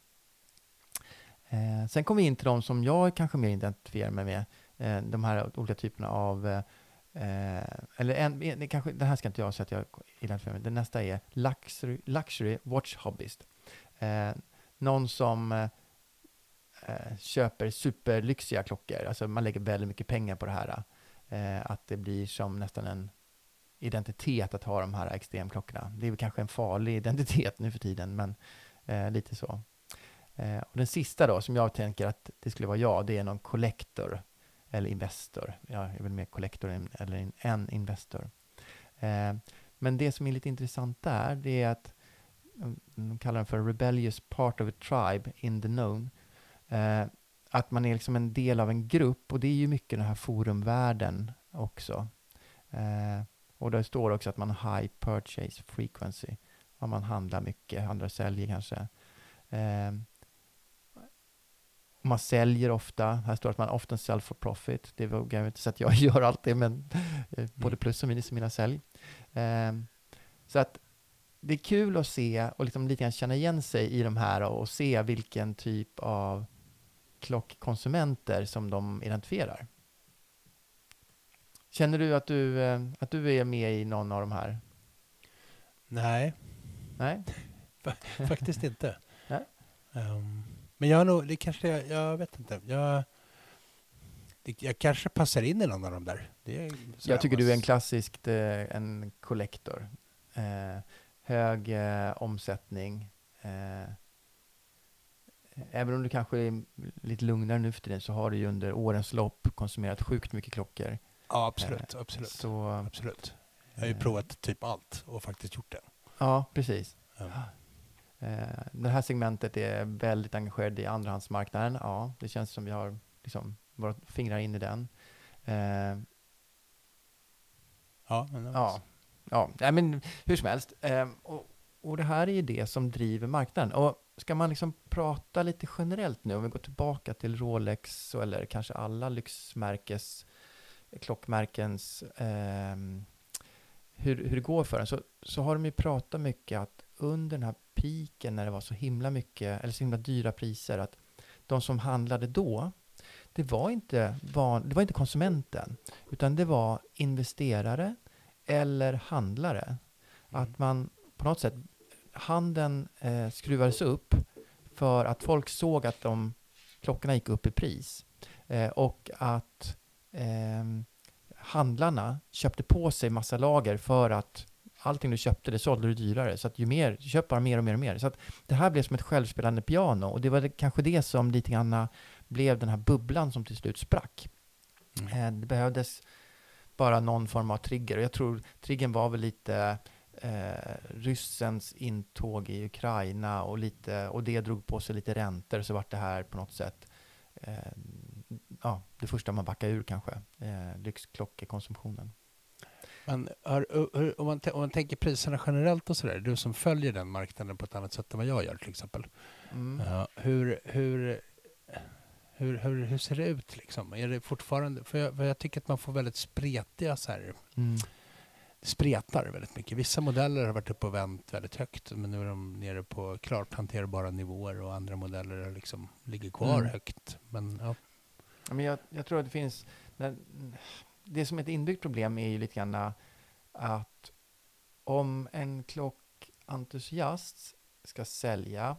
Eh, sen kommer vi in till de som jag kanske mer identifierar mig med. Eh, de här olika typerna av eh, Eh, eller en, en, kanske, den här ska inte jag säga att jag identifierar med. Den nästa är luxury, luxury watch hobbyist. Eh, någon som eh, köper superlyxiga klockor. Alltså man lägger väldigt mycket pengar på det här. Eh, att det blir som nästan en identitet att ha de här extremklockorna. Det är väl kanske en farlig identitet nu för tiden, men eh, lite så. Eh, och den sista då, som jag tänker att det skulle vara jag, det är någon collector eller Investor. Jag är väl mer Collector än, eller en, en Investor. Eh, men det som är lite intressant där, det är att de, de kallar den för Rebellious Part of a Tribe in the Known. Eh, att man är liksom en del av en grupp och det är ju mycket den här forumvärlden också. Eh, och där står också att man har high purchase frequency. Om man handlar mycket, andra säljer kanske. Eh, man säljer ofta. Här står att man often sell for profit. Det vågar jag inte säga att jag gör alltid, men eh, både plus och minus i mina sälj. Eh, så att det är kul att se och liksom lite grann känna igen sig i de här och se vilken typ av klockkonsumenter som de identifierar. Känner du att du, eh, att du är med i någon av de här? Nej, Nej? faktiskt inte. Nej. Ehm, men jag har nog, det kanske, jag, jag vet inte. Jag, det, jag kanske passar in i någon av dem där. Jag tycker du är en klassisk eh, en kollektor. Eh, hög eh, omsättning. Eh, även om du kanske är lite lugnare nu för tiden så har du ju under årens lopp konsumerat sjukt mycket klockor. Ja, absolut. absolut. Så, absolut. Jag har ju eh, provat typ allt och faktiskt gjort det. Ja, precis. Eh, det här segmentet är väldigt engagerad i andrahandsmarknaden. Ja, det känns som vi har liksom våra fingrar in i den. Eh, ja, men, Ja, ja. Nej, men hur som helst. Eh, och, och det här är ju det som driver marknaden. Och ska man liksom prata lite generellt nu, om vi går tillbaka till Rolex eller kanske alla lyxmärkes, klockmärkens, ehm, hur, hur det går för den, så, så har de ju pratat mycket att under den här piken när det var så himla mycket, eller så himla dyra priser, att de som handlade då, det var inte, van, det var inte konsumenten, utan det var investerare eller handlare. Att man på något sätt, handeln eh, skruvades upp för att folk såg att de, klockorna gick upp i pris. Eh, och att ehm, handlarna köpte på sig massa lager för att allting du köpte, det sålde du dyrare. Så att ju mer, du köper bara mer och mer och mer. Så att det här blev som ett självspelande piano. Och det var det, kanske det som lite grann blev den här bubblan som till slut sprack. Eh, det behövdes bara någon form av trigger. Och jag tror triggern var väl lite eh, ryssens intåg i Ukraina och, lite, och det drog på sig lite räntor. Så vart det här på något sätt eh, ja, det första man backar ur kanske. Eh, lyxklockekonsumtionen. Men har, om, man, om man tänker priserna generellt och sådär, du som följer den marknaden på ett annat sätt än vad jag gör till exempel. Mm. Ja, hur, hur, hur, hur, hur ser det ut liksom? Är det fortfarande, för jag, för jag tycker att man får väldigt spretiga så här, Mm. spretar väldigt mycket. Vissa modeller har varit uppe och vänt väldigt högt, men nu är de nere på klart hanterbara nivåer och andra modeller liksom ligger kvar Mm. högt. Men Ja, men jag, jag tror att det finns... Det som är ett inbyggt problem är ju lite grann äh, att om en klockentusiast ska sälja,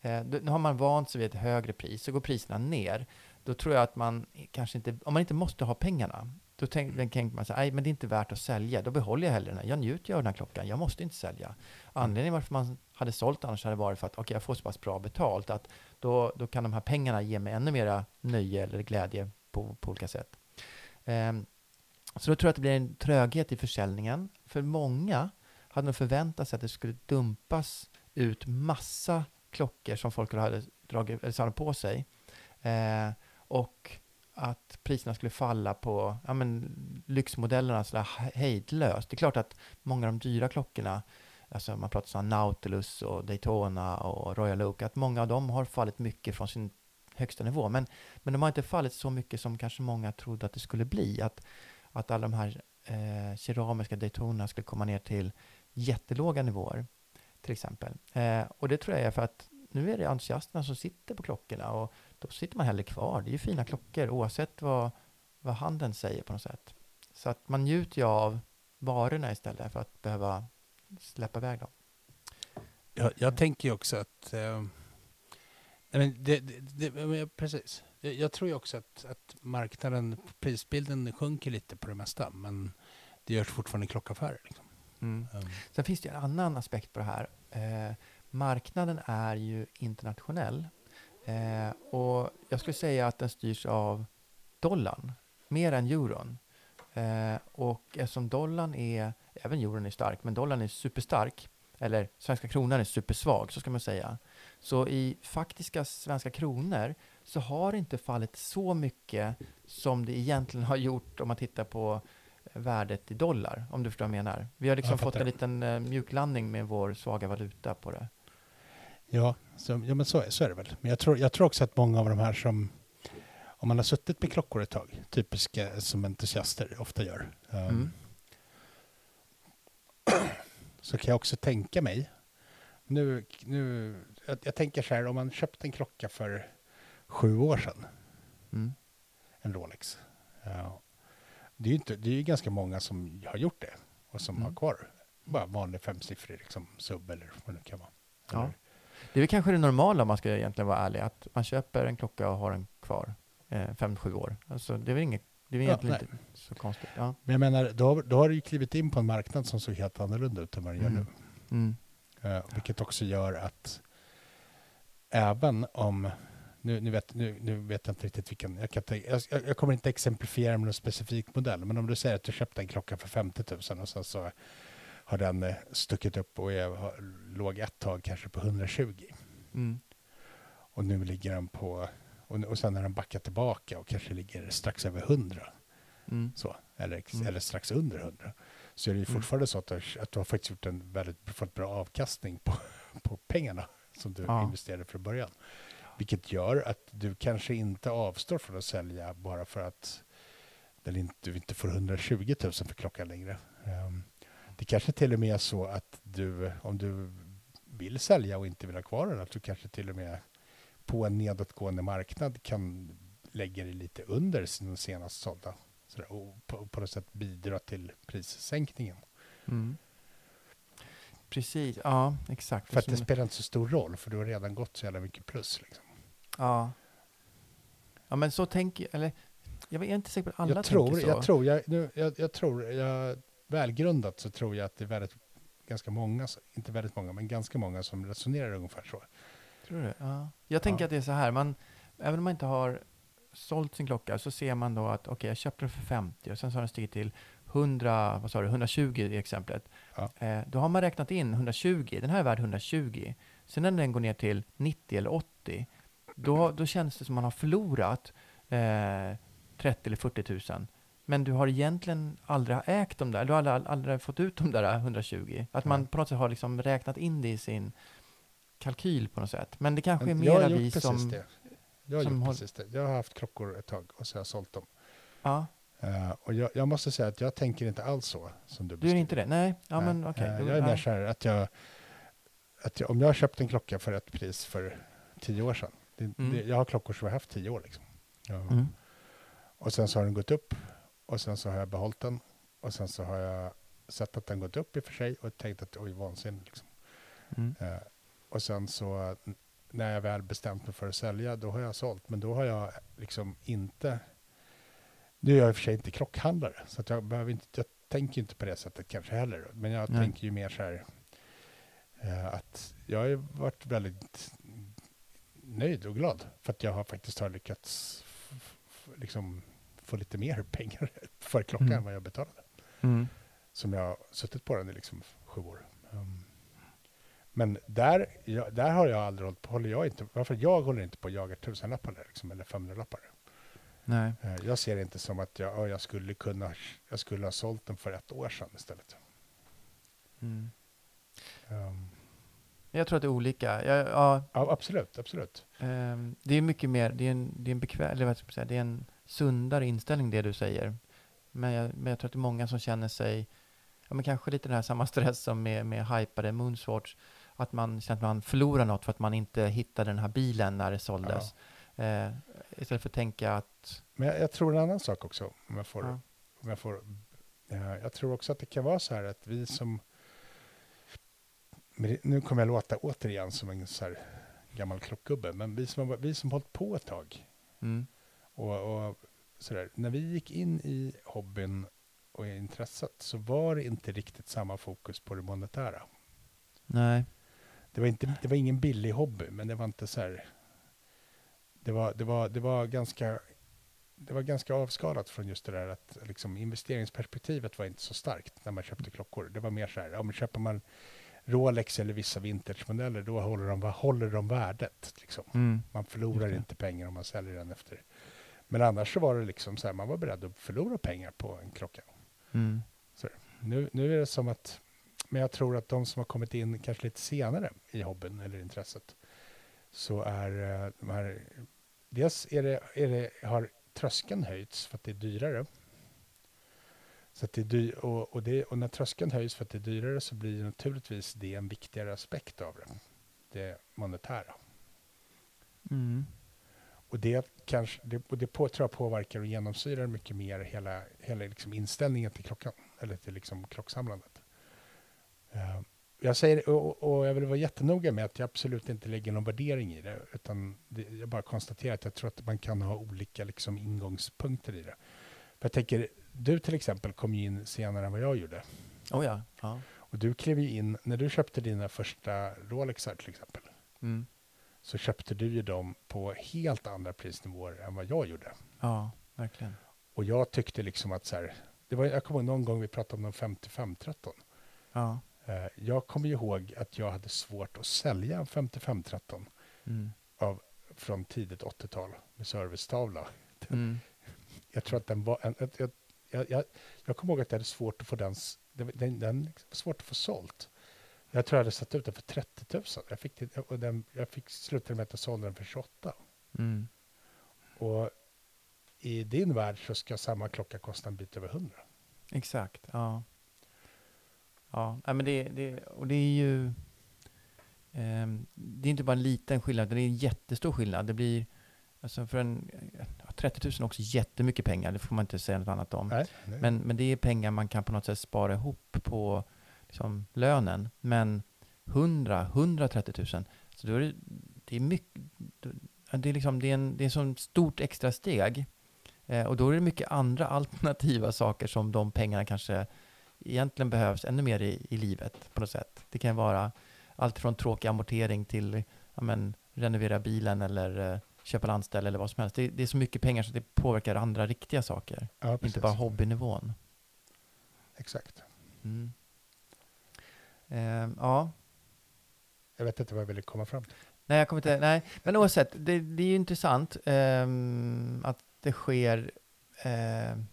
eh, då- nu har man vant sig vid ett högre pris, så går priserna ner. Då tror jag att man kanske inte, om man inte måste ha pengarna, då tänker man så här, "Nej, men det är inte värt att sälja, då behåller jag hellre den här. Jag njuter av den här klockan, jag måste inte sälja. Anledningen varför man hade sålt annars hade varit för att okay, jag får så pass bra betalt att då, då kan de här pengarna ge mig ännu mera nöje eller glädje på, på olika sätt. Um, så då tror jag att det blir en tröghet i försäljningen. För många hade nog förväntat sig att det skulle dumpas ut massa klockor som folk hade dragit, eller samlat på sig. Eh, och att priserna skulle falla på ja, men, lyxmodellerna sådär hejdlöst. Det är klart att många av de dyra klockorna, alltså man pratar om Nautilus och Daytona och Royal Oak, att många av dem har fallit mycket från sin högsta nivå. Men, men de har inte fallit så mycket som kanske många trodde att det skulle bli. Att, att alla de här eh, keramiska Daytona skulle komma ner till jättelåga nivåer, till exempel. Eh, och det tror jag är för att nu är det entusiasterna som sitter på klockorna och då sitter man hellre kvar. Det är ju fina klockor oavsett vad, vad handeln säger på något sätt. Så att man njuter ju av varorna istället för att behöva släppa iväg dem. Jag, jag tänker ju också att... Eh, nej men det, det, det, precis. Jag, tror ju också att, att marknaden, prisbilden sjunker lite på det mesta. Men det görs fortfarande klockaffärer. Liksom. Mm. Um, Sen finns det en annan aspekt på det här. Eh, marknaden är ju internationell. Eh, och jag skulle säga att den styrs av dollarn, mer än euron. Eh, och eftersom dollarn är, även euron är stark, men dollarn är superstark, eller svenska kronan är supersvag, så ska man säga. Så i faktiska svenska kronor så har det inte fallit så mycket som det egentligen har gjort om man tittar på värdet i dollar, om du förstår vad jag menar. Vi har liksom Jag fått en liten eh, mjuklandning med vår svaga valuta på det. Ja, så, ja, men så, är- så är det väl. Men jag tror, jag tror också att många av de här som... Om man har suttit med klockor ett tag, typiska som entusiaster ofta gör. Um, Mm. så kan jag också tänka mig, nu, nu, jag, jag tänker så här, om man köpte en klocka för sju år sedan, Mm. en Rolex, ja, det är ju inte, det är ganska många som har gjort det och som Mm. har kvar bara vanlig femsiffrig liksom, sub eller vad det nu kan vara. Ja. Det är väl kanske det normala om man ska egentligen vara ärlig, att man köper en klocka och har den kvar eh, fem, sju år. Alltså, det är väl inget, det är väl Ja, egentligen nej. inte så konstigt. Ja. Men jag menar, då, har- då har du ju klivit in på en marknad som såg helt annorlunda ut än vad den gör Mm. nu. Mm. Eh, vilket också gör att även om, nu, nu, vet, nu, nu vet jag inte riktigt vilken, jag, kan inte, jag jag kommer inte exemplifiera med någon specifik modell, men om du säger att du köpte en klocka för 50 000 och sen så har den eh, stuckit upp och har, låg ett tag kanske på 120 Mm. och nu ligger den på, och, och sen har den backat tillbaka och kanske ligger strax över 100 Mm. så, eller, Mm. eller strax under 100, så är det ju Mm. fortfarande så att du, att du har faktiskt gjort en väldigt, fått bra avkastning på, på pengarna som du Ja. investerade från början. Vilket gör att du kanske inte avstår från att sälja bara för att den inte, du inte får 120 000 för klockan längre. Ehm, det kanske till och med är så att du, om du vill sälja och inte vill ha kvar den, att du kanske till och med på en nedåtgående marknad kan lägga dig lite under sin senast sålda. Sådär, och på, på något sätt bidra till prissänkningen. Mm. Precis, ja exakt. För att det spelar inte så stor roll, för du har redan gått så jävla mycket plus. Liksom. Ja. Ja men så tänker eller jag är inte säker på att alla jag, tror, tänker så. jag tror, jag, nu, jag, jag tror, jag, välgrundat så tror jag att det är väldigt, ganska många, inte väldigt många, men ganska många som resonerar ungefär så. Tror du? Ja. Jag tänker Ja. att det är så här, man, även om man inte har sålt sin klocka så ser man då att okej, jag köpte den för 50 och sen så har den stigit till 100, vad sa du, 120 i exemplet. Ja. Eh, då har man räknat in 120, den här är värd 120. Sen när den går ner till 90 eller 80, då, då känns det som man har förlorat eh, 30 eller 40 000. Men du har egentligen aldrig ägt dem där, du har aldrig, aldrig fått ut de där 120. Att man på något sätt har liksom räknat in det i sin kalkyl på något sätt. Men det kanske är mera vi som... det. Jag har som gjort precis det. Jag har haft klockor ett tag och så har jag sålt dem. Ja, Eh, och jag, jag måste säga att jag tänker inte alls så som du du är beskriver. inte det? Nej, ja Nej. men okej. Eh, då- jag är mer så här att jag, att jag, om jag har köpt en klocka för ett pris för tio år sedan. Det, Mm. det, jag har klockor som jag har haft tio år. Liksom. Ja. Mm. Och sen så har den gått upp och sen så har jag behållit den och sen så har jag sett att den gått upp i och för sig och tänkt att oj vansinnigt. Liksom. Mm. Eh, och sen så när jag väl bestämt mig för att sälja då har jag sålt men då har jag liksom inte nu är jag i och för sig inte klockhandlare så att jag, behöver inte, jag tänker inte på det sättet kanske heller men jag Nej. tänker ju mer så här eh, att jag har ju varit väldigt nöjd och glad för att jag har faktiskt har lyckats liksom få lite mer pengar för klockan Mm. än vad jag betalade Mm. som jag har suttit på den i liksom sju år. Um, men där, jag, där har jag aldrig hållit på, håller jag inte, varför jag håller inte på att jaga tusenlappar liksom, eller 500-lappar. Nej. Eh, jag ser det inte som att jag, ja, jag skulle kunna, jag skulle ha sålt den för ett år sedan istället. Mm. Um, Jag tror att det är olika. Jag, ja, ja, absolut, absolut. ehm, det är mycket mer, det är en, det är en bekväm, eller vad ska man säga, det är en sundare inställning det du säger. Men jag, men jag tror att det är många som känner sig, ja men kanske lite den här samma stress som med, med hypade Moonswatch, att man känner att man förlorar något för att man inte hittade den här bilen när det såldes. Eh, istället för att tänka att, Men jag, jag tror en annan sak också, om jag får, Ja. om jag får eh, jag tror också att det kan vara så här att vi som nu kommer jag låta återigen som en så här gammal klockgubbe, men vi som vi som hållit på ett tag mm, och, och sådär, när vi gick in i hobbyn och intresset så var det inte riktigt samma fokus på det monetära. nej, Det var, inte, det var ingen billig hobby, men det var inte så här. Det var, det var, det var ganska det var ganska avskalat från just det där att liksom, investeringsperspektivet var inte så starkt när man köpte klockor. Det var mer så här, om köper man Rolex eller vissa vintagemodeller, då håller de, håller de värdet. Liksom. mm, Man förlorar inte pengar om man säljer den efter. Men annars så var det liksom så här, man var beredd att förlora pengar på en klocka. mm, Nu, nu är det som att, men jag tror att de som har kommit in kanske lite senare i hobbyn eller intresset, så är eh, de här, dels är det, är det, har tröskeln höjts för att det är dyrare. Så det är dy- och, och, det, och när tröskeln höjs för att det är dyrare så blir naturligtvis det en viktigare aspekt av det. Det monetära. Mm. Och det, kanske, det, och det på, tror jag påverkar och genomsyrar mycket mer hela, hela liksom inställningen till klockan, eller till liksom klocksamlandet. Eh, jag säger, och, och jag vill vara jättenoga med att jag absolut inte lägger någon värdering i det, utan det, jag bara konstaterar att jag tror att man kan ha olika liksom ingångspunkter i det. För jag tänker, du till exempel kom ju in senare än vad jag gjorde. Oh ja. ja. Och du klev ju in, när du köpte dina första Rolexar till exempel, Mm. Så köpte du ju dem på helt andra prisnivåer än vad jag gjorde. Ja, verkligen. Och jag tyckte liksom att så här, det var, jag kommer ihåg någon gång vi pratade om de 5513. Ja. Eh, jag kommer ihåg att jag hade svårt att sälja en 5513 Mm. av, från tidigt 80-tal med servicestavla. Mm. Jag tror att den var, en, jag, jag, jag, jag kommer ihåg att jag hade svårt att få den, den, den, den var svårt att få sålt. Jag tror jag hade satt ut den för 30 000. Jag fick, det, och den, jag fick slutade med att jag sålde den för 28. Mm. Och i din värld så ska samma klocka kosta en bit över 100. Exakt, ja. Ja, men det, det, och det är ju... ehm, det är inte bara en liten skillnad, utan det är en jättestor skillnad. Det blir... Alltså för en... ja, 30 000 är också jättemycket pengar, det får man inte säga något annat om. Nej, nej. Men, men det är pengar man kan på något sätt spara ihop på liksom, lönen. Men 100, 130 000, så då är det, det är mycket... Det är, liksom, det är, en, det är sånt stort extra steg. Eh, och då är det mycket andra alternativa saker som de pengarna kanske egentligen behövs ännu mer i, i livet på något sätt. Det kan vara allt från tråkig amortering till ja, men, renovera bilen eller eh, köpa landställe eller vad som helst. Det, det är så mycket pengar så det påverkar andra riktiga saker. ja, Inte bara hobbynivån. Exakt. Mm. Eh, ja, Jag vet inte vad jag ville komma fram till. nej, jag kommer inte, nej, men oavsett, det, det är ju intressant ehm, att det sker ehm,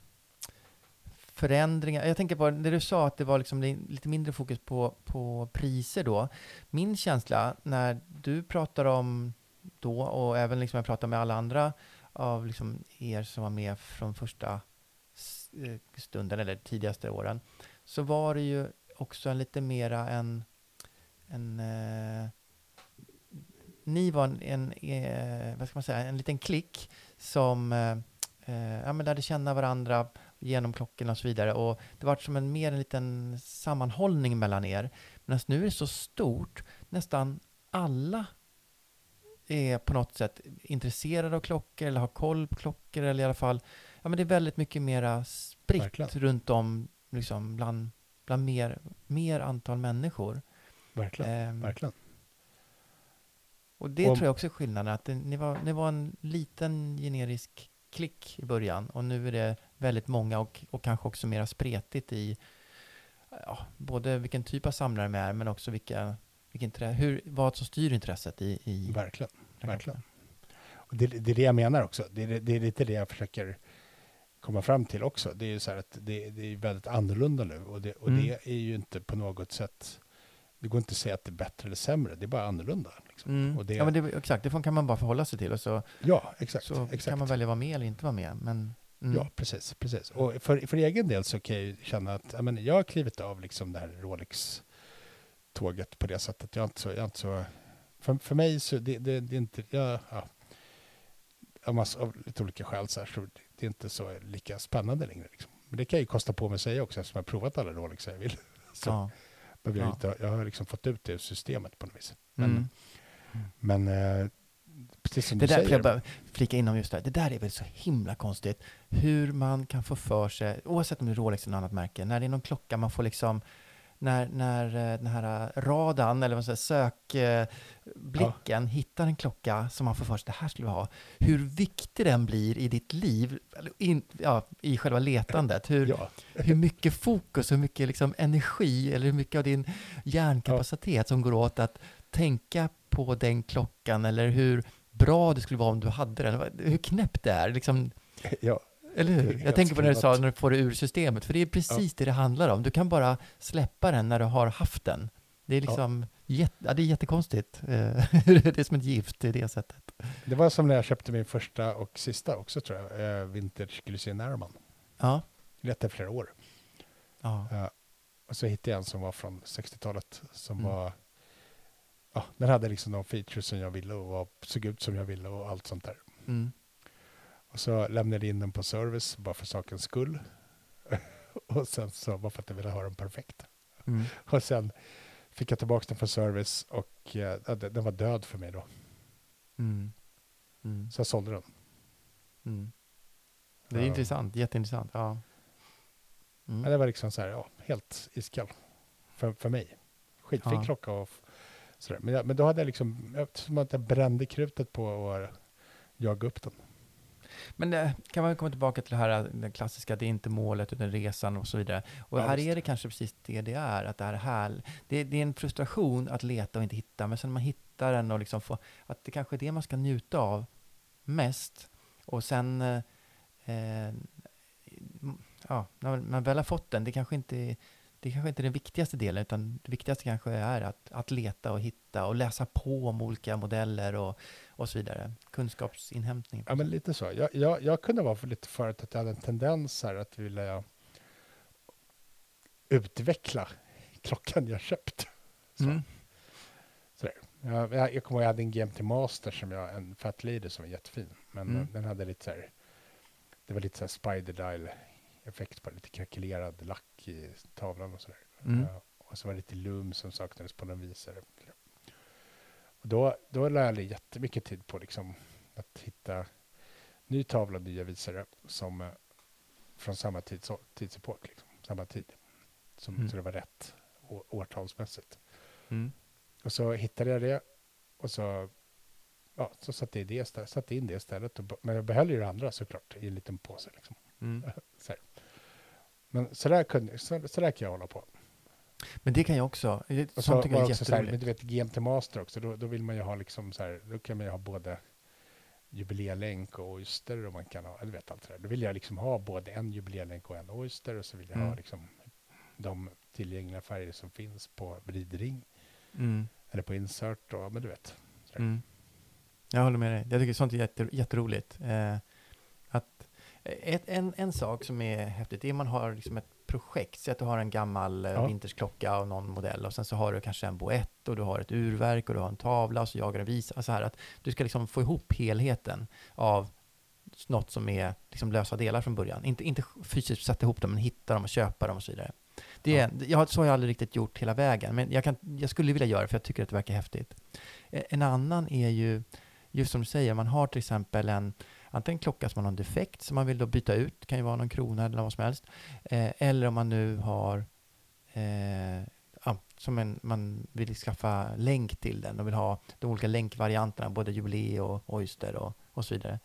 förändringar. Jag tänker på det du sa att det var liksom lite mindre fokus på, på priser då. Min känsla när du pratar om då och även liksom jag pratar med alla andra av liksom er som var med från första eh, stunden eller tidigaste åren så var det ju också en lite mera en, en eh, ni var en, en eh, vad ska man säga, en liten klick som eh, eh, ja, men lärde känna varandra genom klockorna och så vidare. Och det var som en mer en liten sammanhållning mellan er. Men nu är det så stort, nästan alla är på något sätt intresserade av klockor eller har koll på klockor eller i alla fall, ja men det är väldigt mycket mera spritt Verkligen. runt om liksom bland, bland mer, mer antal människor. Verkligen. Ehm, Verkligen. och det Om- tror jag också är skillnaden, att det, ni, var, ni var en liten generisk klick i början och nu är det väldigt många och, och kanske också mera spretigt i ja, både vilken typ av samlare man är men också vilka, vilken, hur, vad som styr intresset i, i Verkligen. Verkligen. Och det, det är det jag menar också. Det är, det är lite det jag försöker komma fram till också. Det är ju så här att det, det är väldigt annorlunda nu och, det, och Mm. det är ju inte på något sätt det går inte att säga att det är bättre eller sämre, det är bara annorlunda. Liksom. Mm. Och det, Ja, men det, exakt, det kan man bara förhålla sig till och så, ja, exakt. så exakt. kan man välja vara med eller inte vara med. Men, mm. Ja, precis. precis. Och för, för egen del så kan jag ju känna att jag, menar, jag har klivit av liksom det här Rolex-tåget på det sättet. Jag är inte så... Jag är inte så för, för mig så det, det, det är inte... Jag, ja, av, massa, av lite olika skäl så, här, så det är inte så lika spännande längre. Liksom. Men det kan jag ju kosta på mig att säga också eftersom jag har provat alla Rolex jag vill. Så ja. jag, Ja. inte, jag har liksom fått ut det ur systemet på något vis. Men, Mm. men eh, precis som Det du där, säger. jag bara flika in om just det här. Det där är väl så himla konstigt. Hur man kan få för sig, oavsett om det är Rolex eller något annat märke, när det är någon klocka man får liksom när, när eh, den här radan, eller vad man säger, sökblicken hittar en klocka som man får för sig, det här skulle vi ha. Hur viktig den blir i ditt liv, in, ja, i själva letandet. Hur, ja, hur mycket fokus, hur mycket liksom energi eller hur mycket av din hjärnkapacitet som går åt att tänka på den klockan eller hur bra det skulle vara om du hade den. Hur knäppt det är. Liksom, ja, eller hur? Jag tänker på när du sa när du får det ur systemet, för det är precis det det handlar om. Du kan bara släppa den när du har haft den. Det är liksom jätte, ja, det är jättekonstigt. Eh, det är som ett gift i det sättet. det var som när jag köpte min första och sista också tror jag, eh, Vintage Glycine Airman. Ja, i flera år. Ja. Ja. Och så hittade jag en som var från 60-talet. Som Mm. var... Ja, den hade liksom de features som jag ville och var, såg ut som jag ville och allt sånt där. Mm. Och så lämnade jag in den på service bara för sakens skull. och sen så bara för att jag ville ha den perfekt. Mm. Och sen fick jag tillbaka den från service och eh, ja, den var död för mig då. Mm. Mm. Så jag sålde den. Mm. Det är Ja. intressant, jätteintressant. Ja. Mm. Men det var liksom så här, ja, helt iskall för, för mig. Skitfin Ja. klocka och sådär. Men, jag, men då hade jag liksom, som att jag brände krutet på att jaga upp den. Men eh, kan man komma tillbaka till det här det klassiska, det är inte målet utan resan och så vidare. Och Ja, här är det kanske precis det det är, att det är här, det, det är en frustration att leta och inte hitta, men sen när man hittar den och liksom får, att det kanske är det man ska njuta av mest. Och sen, eh, eh, ja, när man väl har fått den, det kanske inte är det kanske inte är den viktigaste delen, utan det viktigaste kanske är att, att leta och hitta och läsa på om olika modeller och, och så vidare. Kunskapsinhämtning. Ja, men lite så. Jag, jag, jag kunde vara för lite förut att jag hade en tendens här att vilja utveckla klockan jag köpt. Så. Mm. Jag, jag, jag kommer ihåg jag hade en GMT Master som jag, en Fat Leader som var jättefin. Men Mm. eh, den hade lite så här, det var lite så här spider dial effekt på lite krackelerad lack i tavlan och sådär. Mm. Ja, och så var det lite lum som saknades på någon visare. Och då, då lade jag jättemycket tid på liksom att hitta ny tavla, nya visare som eh, från samma tids, tidsepok, liksom, samma tid. Som, Mm. Så det var rätt å, årtalsmässigt. Mm. Och så hittade jag det och så, ja, så satte, jag det, stä- satte in det istället. Och, men jag behöll ju det andra såklart i en liten påse. Liksom. Mm. Så. Men så där, kunde, så, så där kan jag hålla på. Men det kan jag också. Det- Och så tycker jag är också så här, men du vet GMT Master också, då, då vill man ju ha liksom så här, då kan man ju ha både jubilélänk och oyster och man kan ha, du vet allt det där. Då vill jag liksom ha både en jubilélänk och en oyster och så vill jag ha Mm. liksom de tillgängliga färger som finns på vridring Mm. eller på insert och, men du vet. Mm. Jag håller med dig. Jag tycker sånt är jätte, jätteroligt. Eh, ett, en, en sak som är häftigt är om man har liksom ett projekt. Säg att du har en gammal eh, Ja. vintersklocka av någon modell och sen så har du kanske en boett och du har ett urverk och du har en tavla och så jagar du visa. Så här att du ska liksom få ihop helheten av något som är liksom lösa delar från början. Inte, inte fysiskt sätta ihop dem, men hitta dem och köpa dem och så vidare. Det är, jag, så har jag aldrig riktigt gjort hela vägen, men jag, kan, jag skulle vilja göra det för jag tycker att det verkar häftigt. Eh, En annan är ju, just som du säger, man har till exempel en antingen klocka som har någon defekt som man vill då byta ut, kan ju vara någon krona eller vad som helst. Eh, eller om man nu har eh, ja, som en, man vill skaffa länk till den och vill ha de olika länkvarianterna, både jubilee och oyster och, och så vidare.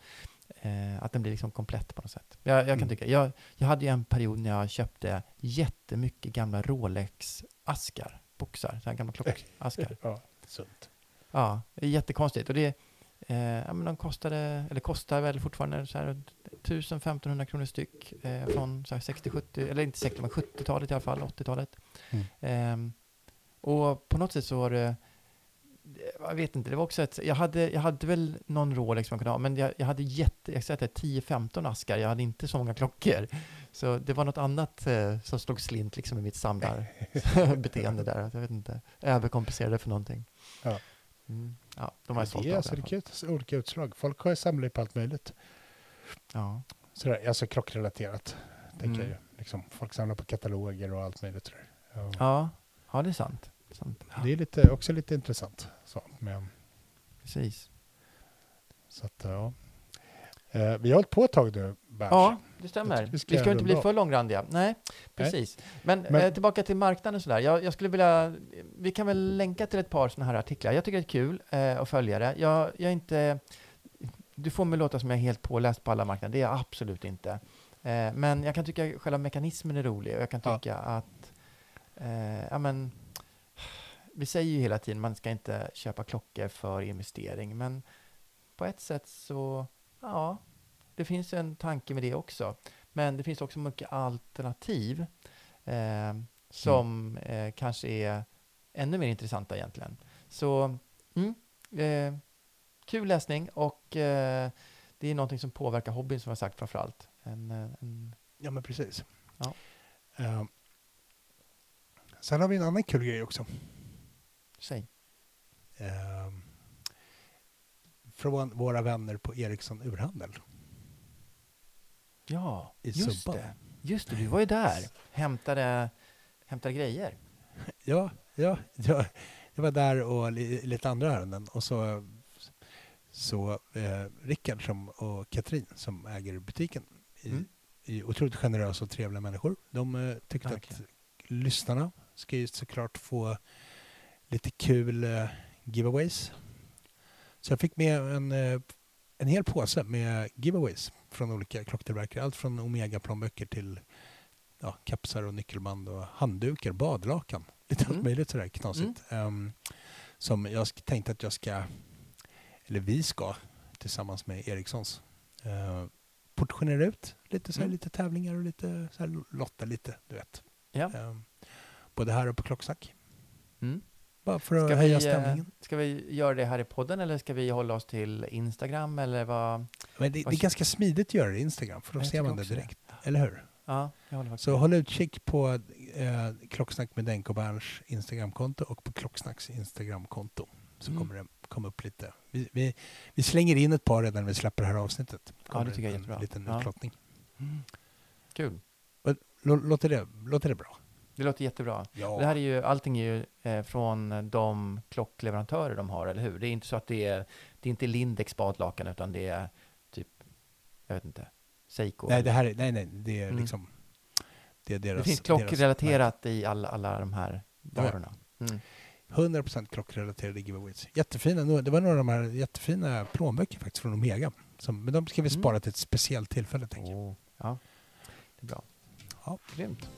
Eh, att den blir liksom komplett på något sätt. Jag, jag kan Mm. tycka, jag, jag hade ju en period när jag köpte jättemycket gamla Rolex-askar, boxar, så här gamla klockaskar. Ja, sunt. Ja, det är jättekonstigt. Och det, eh, ja, men de kostade, eller kostar väl fortfarande så här 1000-1500 kronor styck eh, från så här 60-70, eller inte 60, men 70-talet i alla fall, 80-talet. Mm. Ehm, och på något sätt så var det, jag vet inte, det var också ett, jag hade, jag hade väl någon Rolex man kunde ha, men jag, jag hade jätte, jag säger att det är 10-15 askar, jag hade inte så många klockor. Så det var något annat eh, som slog slint liksom i mitt samlarbeteende där, jag vet inte, överkompenserade för någonting. Ja. Mm. Ja, de jag det är alltså i det är fall. kul, olika utslag. Folk har ju samlat på allt möjligt. Ja. Sådär, alltså klockrelaterat, tänker Mm. jag ju. Liksom, folk samlar på kataloger och allt möjligt. Sådär. Ja. Ja. ja, det är sant. sant. Det är lite, också lite intressant. Så, men, Precis. så att, ja. Eh, vi har hållit på ett tag nu, Berns. Ja, det stämmer. Vi ska, inte bli för långrandiga. Nej, precis. Men, Men- eh, tillbaka till marknaden sådär. Jag, jag skulle vilja, vi kan väl länka till ett par sådana här artiklar. Jag tycker det är kul eh, att följa det. Jag, jag är inte, du får mig låta som jag är helt påläst på alla marknader. Det är jag absolut inte. Eh, men jag kan tycka att själva mekanismen är rolig och jag kan Ja. tycka att, eh, ja men, vi säger ju hela tiden man ska inte köpa klockor för investering, men på ett sätt så, ja, det finns en tanke med det också. Men det finns också mycket alternativ eh, som eh, kanske är ännu mer intressanta egentligen. Så mm, eh, kul läsning och eh, det är någonting som påverkar hobbyn som jag sagt framför allt. En, eh, en, Ja, men precis. Ja. Eh, sen har vi en annan kul grej också. Säg. Eh, från våra vänner på Ericsson Urhandel. Ja, I just Subban. det. Just det, du var ju där. Hämtade, hämtade grejer. Ja, ja, ja, jag var där och li, lite andra ärenden. Och så, så eh, Rickard som, och Katrin som äger butiken i, Mm. i otroligt generösa och trevliga människor. De eh, tyckte Verkligen. att lyssnarna ska ju såklart få lite kul eh, giveaways. Så jag fick med en, eh, en hel påse med giveaways från olika klocktillverkare. Allt från Omega-plånböcker till ja, kapsar och nyckelband och handdukar, badlakan. Lite allt Mm. möjligt sådär knasigt. Ehm, som jag tänkte att jag ska, eller vi ska, tillsammans med Ericssons, uh, portionera ut. Lite, så Mm. lite tävlingar och lite så här, lotta lite, du vet. Ja. Ehm, både här och på Klocksnack. Mm. Bara för att Ska höja vi, eh, stämningen. ska vi göra det här i podden eller ska vi hålla oss till Instagram eller vad? Men det, det vad- är ganska smidigt att göra det i Instagram, för då ser man det också det. direkt. Eller hur? Ja, jag håller Så med. håll utkik på eh, Klocksnack med Denke och Berns Instagramkonto och på Klocksnacks Instagramkonto. Så Mm. kommer det komma upp lite. Vi, vi, vi slänger in ett par redan när vi släpper det här avsnittet. Kommer tycker jag är en jättebra. liten Ja. utlottning. Mm. Kul. Lå- Låter det, låter det bra? Det låter jättebra. Ja. Det här är ju, allting är ju eh, från de klockleverantörer de har, eller hur? Det är inte så att det är, det är inte Lindex badlakan, utan det är typ, jag vet inte, Seiko. nej, det här är, nej, nej, det är Mm. liksom... Det är deras... det finns deras klockrelaterat i alla, alla de här ja. varorna. Mm. 100% klockrelaterade giveaways. Jättefina. Det var några av de här jättefina plånböcker faktiskt från Omega. Som, men de ska vi Mm. spara till ett speciellt tillfälle, tänker jag. Åh, ja, det är bra. Ja. Grymt.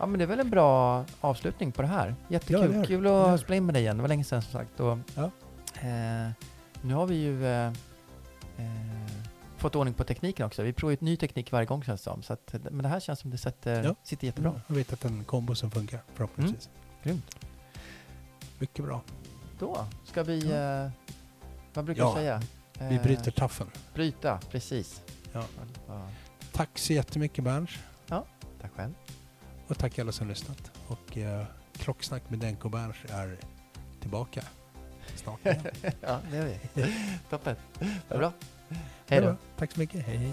Ja, men det är väl en bra avslutning på det här. Jättekul. Ja, det det. Kul att det. spela in med dig igen. Det var länge sedan som sagt. Och, Ja. eh, nu har vi ju eh, eh, fått ordning på tekniken också. Vi provar ut ny teknik varje gång känns det som. Så att, men det här känns som det sätter, Ja. sitter jättebra. Jag vet att en kombo som funkar, förhoppningsvis. Grymt. Mycket bra. Då ska vi, eh, vad brukar Ja, säga? Vi Eh, bryter taffen. Bryta, precis. Ja. Ja, Tack så jättemycket Berns. tack själv. Och tack alla som lyssnat. Och eh, Klocksnack med Denke och Berns är tillbaka snart igen. ja, det är vi. Toppen. Vad bra. Hej då. Tack så mycket. Hej hej.